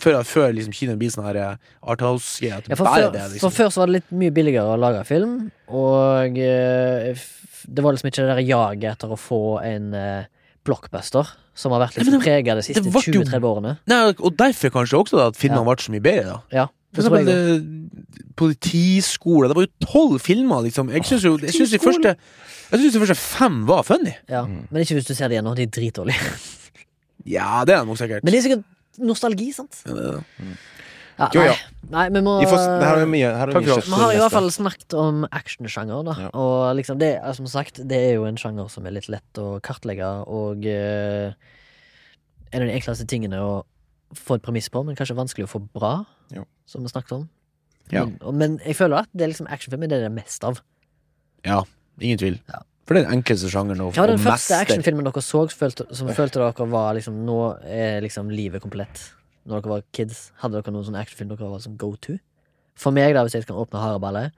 Før, før liksom kinoen blir sånn her eh, arthouse-greie. Ja, for, før, det, for liksom. før så var det litt mye billigere å lage film, og eh, det var liksom ikke det der jaget etter å få en eh, blockbuster, som har vært liksom prega de siste det ble jo- 20-30 årene. Nei, og derfor kanskje også da, at filmene Ja. ble så mye bedre. da Ja, For eksempel eh, politiskole. Det var jo tolv filmer, liksom. Jeg syns jo jeg synes de første Jeg synes de første fem var funny. Ja. Men ikke hvis du ser det igjen nå. De er dritdårlige. Ja, det er de nok sikkert. Men det er sikkert nostalgi, sant? Ja, det er det. Ja, nei. vi må Vi får, det her er mye, her er mye. Vi har i hvert fall snakket om actionsjanger, da. Ja. Og liksom det, som sagt, det er jo en sjanger som er litt lett å kartlegge, og eh, en av de enkleste tingene å få et premiss på, men kanskje vanskelig å få bra, Jo. som vi snakket om. Ja. Men, og, men jeg føler at det er liksom actionfilmer det er det mest av. Ja, ingen tvil. Ja. For det er den enkleste sjangeren å, var den første actionfilmen dere så følte, som følte dere var liksom Nå er liksom livet komplett? Når dere var kids, hadde dere noen sånn actionfilm dere var som go to? For meg, da, hvis jeg kan åpne hareballet,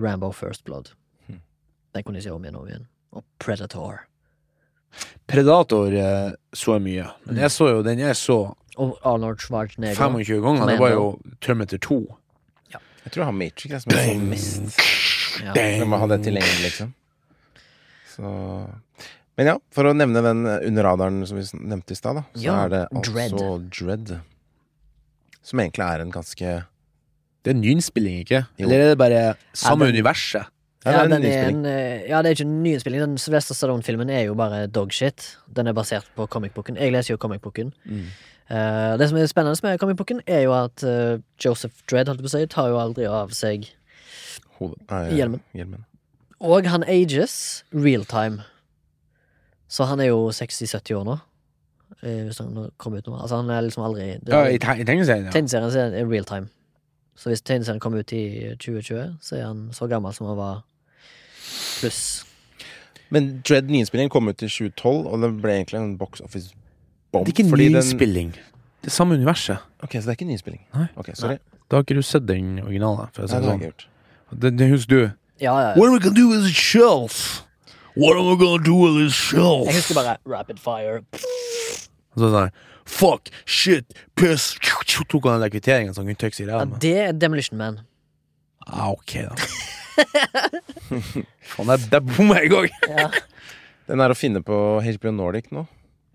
Rambo First Blood. Hmm. Den kunne jeg se om igjen og om igjen. Og Predator. Predator eh, så jeg mye. Men jeg så jo den jeg så Og Arnold Schwarzenegger. 25 ganger. Det var jo Terminator 2. Jeg tror jeg har Matrix jeg, som jeg så mest. Ja. Jeg må ha det tilgjengelig, liksom. Så Men ja, for å nevne den under radaren som vi nevnte i stad, da, så Ja, er det altså Dread. Dread. Som egentlig er en ganske Det er en nyinnspilling, ikke? Jo. Eller er det bare samme Ja, den- universet? Ja, Ja, det er en den er en, eh, ja, det er ikke en nyinnspilling. Den Sylvester Stallone-filmen er jo bare dogshit. Den er basert på comic-boken. Jeg leser jo comic-boken. Mm. Uh, det som er spennende med comic-boken, er jo at uh, Joseph Dredd holdt på å si, tar jo aldri av seg Hode, nei, Hjelmen. hjelmen. Og han ages real time. Så han er jo 60-70 år nå. eh, Hvis han kommer ut nå. Altså han er liksom aldri det Ja, i te- i tegneserien, ja. Tegneserien er real time. Så hvis tegneserien kommer ut i 2020, så er han så gammel som han var pluss. Men Dread nyinnspillingen kom ut i 2012, og den ble egentlig en box office bomb. Det er ikke fordi den- nyinnspilling. Det er samme universet. Ok, Så det er ikke nyinnspilling? Nei. Ok, sorry. Da har ikke du sett den originale. For å si Nei, det det har jeg sånn. ikke gjort. Det, det husker du. Ja, ja, ja. What are we gonna do with this shelf? What are we gonna do with this shelf? Jeg husker bare Rapid Fire. Og så sånn Fuck, shit, piss Tok han den kvitteringen som Gunn Tøx i Ja, ræva med? det er Demolition Man. Ah, ok, da. <laughs> Faen, der, der bomma jeg òg! <laughs> Ja. Den er å finne på HBO Nordic nå.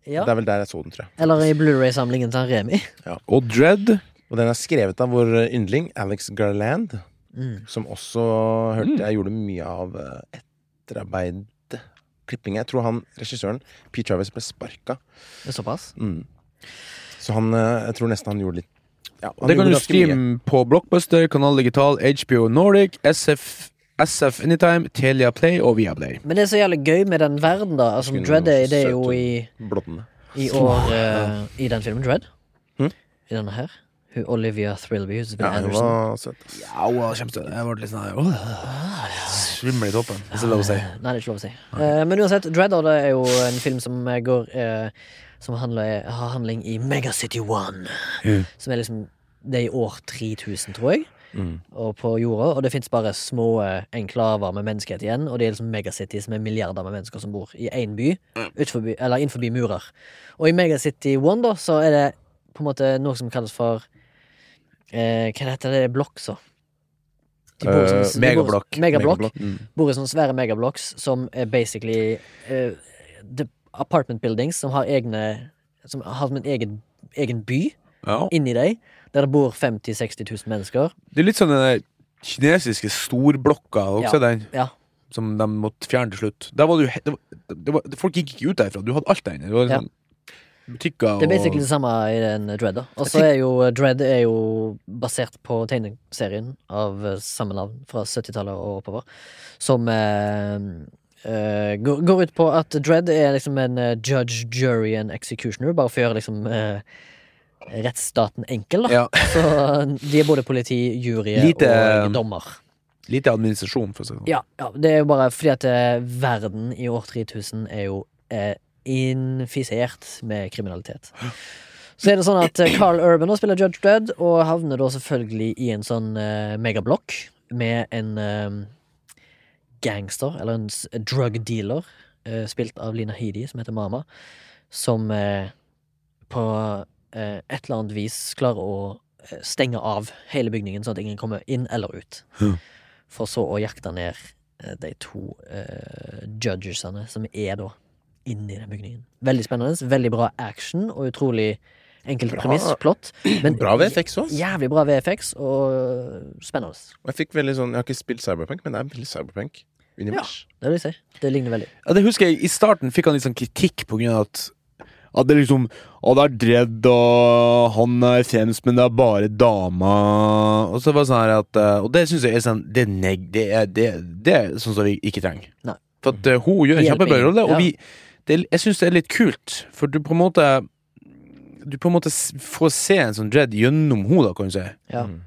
ja. Det er vel der jeg så den, tror jeg. Eller i Blu-ray-samlingen til Remi. Ja. Og Dread. Og den er skrevet av vår yndling Alex Garland, Mm. som også hørte jeg gjorde mye av eh, etterarbeid Klipping. Jeg tror han regissøren, Pete Travis, ble sparka. Det er såpass. Mm. Så han eh, Jeg tror nesten han gjorde litt ja, han Det kan du mye. streame på Blockbuster, Kanal Digital, HBO Nordic, SF, SF Anytime, Telia Play og Viaplay. Men det er så jævlig gøy med den verden, da. Altså, Dread Day, det er jo i, Blodden. i år uh, I den filmen Dread. Hm? I denne her. Hun, Olivia Thrillby. Hun spiller Ja, hun Anderson. var søt. Ja, hun var kjempesøt. Jeg ble litt sånn åh, Svimmel i toppen, hvis det er lov å si. Nei, det er ikke lov å si. Eh, men uansett, Dreader det er jo en film som eh, går eh, Som handler, har handling i Megacity One. Mm. Som er liksom Det er i år 3000, tror jeg. Mm. Og på jorda, og det fins bare små eh, enklaver med menneskehet igjen. Og det er liksom Megacity som er milliarder med mennesker som bor i én by, Utforbi, eller innenfor murer. Og i Megacity One, da, så er det på en måte noe som kalles for eh, Hva heter det? Blokkser. De bor i Eh, sånne- de bor- megablokk. Megablokk. Mm. Bor i sånne svære megablocks som er basically eh, the apartment buildings som har egne Som har som en egen, egen by Ja. inni deg, der det bor 50 000-60 000 mennesker. Det er litt sånn den der kinesiske storblokka, har du Ja. sett den? Ja. Som de måtte fjerne til slutt. Der var det jo he- det var, det var, Folk gikk ikke ut derfra. Du hadde alt der inne. Det var Ja. liksom butikker Det er basically det samme i den Dread. da Og så er jo Dread er jo basert på tegneserien av eh, samme navn fra 70-tallet og oppover. Som eh, eh, går, går ut på at Dread er liksom en eh, judge, jury and executioner, bare for å gjøre liksom eh, rettsstaten enkel, da. ja, <laughs> Så de er både politi, jury Lite- og dommer. Lite administrasjon, for å si det sånn. Ja, ja, det er jo bare fordi at eh, verden i år 3000 er jo eh, infisert med kriminalitet. Så er det sånn at eh, Carl Urban nå spiller Judge Dredd, og havner da selvfølgelig i en sånn uh, megablokk med en uh, gangster, eller en drug dealer, uh, spilt av Lina Headey, som heter Mama, som på et eller annet vis klarer å stenge av hele bygningen, sånn at ingen kommer inn eller ut. For så å jakte ned de to judgesene som er da inni den bygningen. Veldig spennende, veldig bra action, og utrolig Enkelt Bra. premiss, plott. Men Bra VFX òg. jævlig bra VFX og spennende. Og jeg fikk veldig sånn Jeg har ikke spilt Cyberpunk, men det er veldig Cyberpunk-univers. Det vil jeg si. Det ligner veldig. Ja, det husker jeg I starten fikk han litt sånn kritikk på grunn av at At det liksom Å, det er Dredd, og han er fremst, men det er bare dama Og så var det sånn her at eh, Og det syns jeg er sånn Det er neg... Det er, det, det er sånn som vi ikke trenger. Nei. For at uh, hun gjør en kjempebra rolle, og Ja. vi det, Jeg syns det er litt kult, for du på en måte Du på en måte får se en sånn Dredd gjennom hodet, kan du si. Ja. Mm.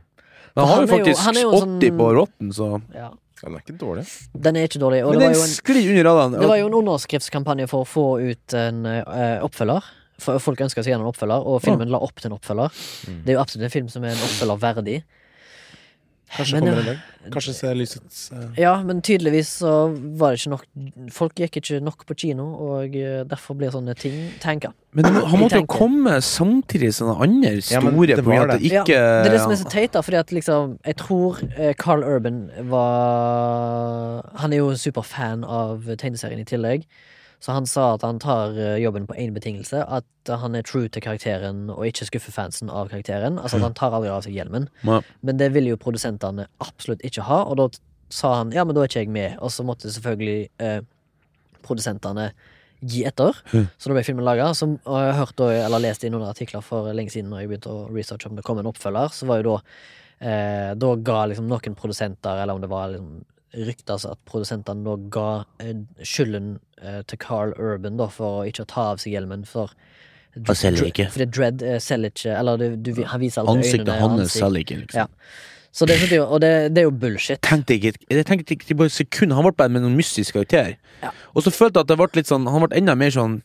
Men han han, har jo faktisk jo- jo 80 sånn- på rotten, så ja. Ja, den er ikke dårlig. Den er ikke dårlig. Og Men det den var, en, sklir under radaren. det var jo en underskriftskampanje for å få ut en uh, oppfølger. For folk ønska seg gjerne en oppfølger, og filmen la opp til en oppfølger. Mm. Det er jo absolutt en film som er en oppfølger verdig. Kanskje Men, kommer ja. en dag. Kanskje ser lysets uh... Ja, men tydeligvis så var det ikke nok Folk gikk ikke nok på kino, og øh, derfor blir sånne ting tenka. Men må, han måtte jo komme samtidig som andre Ja, store. det av at det Ja, det er det som er så teit, da, fordi at liksom Jeg tror eh, Carl Urban var Han er jo en superfan av tegneserien i tillegg. Så han sa at han tar eh, jobben på én betingelse. At han er true til karakteren og ikke skuffer fansen av karakteren. Altså at han tar aldri av seg hjelmen. Ja. Men det vil jo produsentene absolutt ikke ha, og da sa han ja, men da er ikke jeg med. Og så måtte selvfølgelig eh, produsentene gi etter. Mhm. Så da ble filmen laga. Og jeg har hørt da, eller lest i noen artikler for lenge siden Når jeg begynte å researche om det kom en oppfølger, så var jo da eh, Da ga liksom noen produsenter, eller om det var liksom rykter altså at produsentene da ga eh, skylden eh, til Carl Urban da for å ikke ta av seg hjelmen. For Han selger ikke. Fordi Dredd eh, selger ikke Eller du, du, han viser alltid Ansiktet øynene. hans ansikt. selger ikke, liksom. Ja. Så det, er, jo- og det, det er jo bullshit. Tenkte ikke, jeg tenkte ikke på et sekund Han ble bare med noen mystisk karakter. Ja. Og så følte jeg at det ble litt sånn Han ble enda mer sånn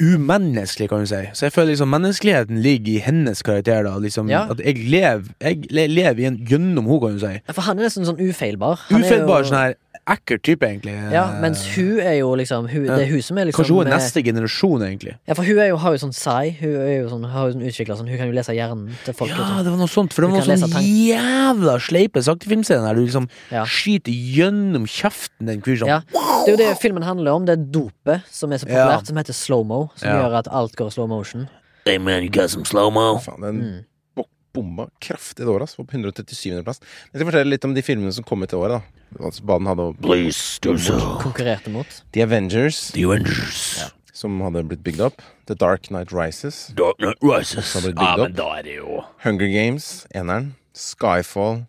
umenneskelig, kan du si. Så jeg føler liksom menneskeligheten ligger i hennes karakter. da Liksom Ja. At jeg lever Jeg le- lever igjen gjennom henne, kan du si. For han er nesten sånn ufeilbar. Han Ufeilbar, jo- sånn her ekkel type, egentlig. Ja, mens hun er jo liksom hun, Det er hun som er liksom Kanskje hun er neste generasjon, egentlig. Ja, for hun er jo, har jo sånn sai. Hun er jo sånn, har jo sånn utvikla sånn Hun kan jo lese hjernen til folk. Ja, det var noe sånt, for det var noe noen sånn jævla sleipe saktefilmscener der du liksom Ja. skyter gjennom kjeften den fyren sånn. Ja. Det er jo det filmen handler om. Det er dopet som er så Ja. populært, som heter slow-mo. Som Ja. gjør at alt går slow motion. Hey man, you got some slow-mo? Faen, den Mm. bo- bomba kraftig det året, altså. På 137. plass. Jeg skal fortelle litt om de filmene som kom ut det året, da. Altså, Baden hadde Please do so. Konkurrerte mot. The Avengers, The Avengers. som hadde blitt bygd opp. The Dark Knight Rises. Dark Knight Rises. Også har blitt Ja, bygd men opp. da er det jo Hunger Games, eneren. Skyfall.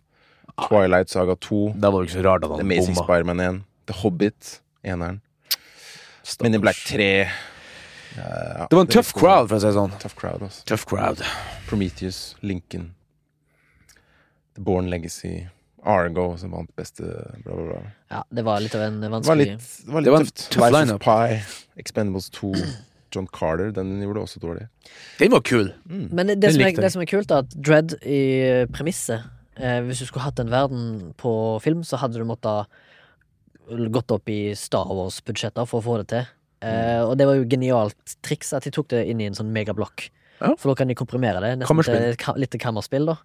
Twilight Saga 2. Da var det ikke så rart at The han Amazing bomba. Spiderman 1. The Hobbit, eneren. Men in Black 3. Ja, Det var en tøff crowd, for å si det sånn. Tough crowd, altså. Tøff crowd. Prometheus, Lincoln. The Born Legacy. Argo, som vant beste bla, bla, bla. Ja, det var litt av en Det var vanskelig litt, det var Det var litt tøft. Life of Pie, Expendables 2, <clears throat> John Carter. Den gjorde også dårlig. Den var kul. Men det, det, som er, det som er kult, er at Dread i premisset eh, Hvis du skulle hatt en verden på film, så hadde du måttet gått opp i Star Wars-budsjetter for å få det til. Eh, og det var jo genialt triks at de tok det inn i en sånn megablokk. Ja. For da kan de komprimere det. Nesten til litt til kammerspill, da.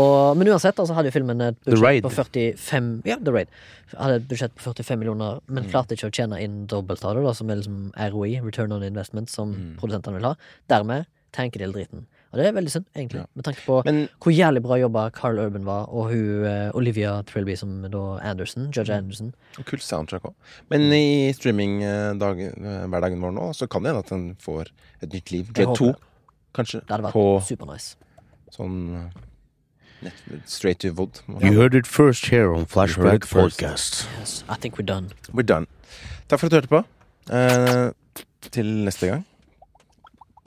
Og, men uansett, altså hadde jo filmen et budsjett på 45 Ja, The Raid. Hadde et budsjett på 45 millioner, men klarte ikke å tjene inn dobbelt av det, da, som er liksom ROI, Return on Investment, som produsentene vil ha. Dermed tanker de hele driten. Og det er veldig synd, egentlig, Ja. med tanke på Men hvor jævlig bra jobba Carl Urban var, og hun eh, Olivia Trilby som da Anderson, Judge Anderson. kult soundtrack òg. Men i streaminghverdagen vår nå, så kan det hende at den får et nytt liv. G2, kanskje. Det hadde vært På supernice. sånn eh, straight to wood. You heard it first here on Flashback. Podcast. Yes, I think we're done. We're done. Takk for at du hørte på. Eh, til neste gang.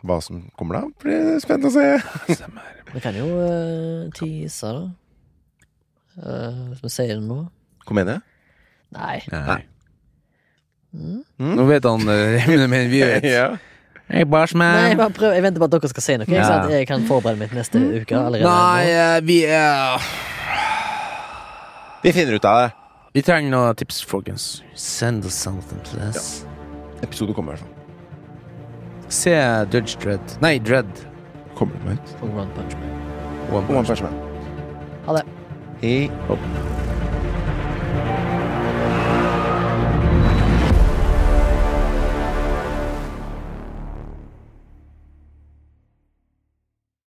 Hva som kommer da, blir spent å se. <laughs> Vi kan jo uh, tease, da. Uh, Skal vi sier det nå? Komedie? Nei. Nei. Mm? Nå vet han <laughs> uh, Men vi vet. ja. Hey, Nei, jeg bare prøver Jeg venter på at dere skal si noe. Ja. sant? jeg kan forberede mitt neste uke allerede. Nei, eh, vi er Vi finner ut av det. Vi trenger noen tips, folkens. Send us something, please. Episode kommer i hvert fall. Se Judge Dredd. Nei, Dredd. Kommer du meg ut? Og One Punch Man. One One Punch. Man. Ha det. Hei.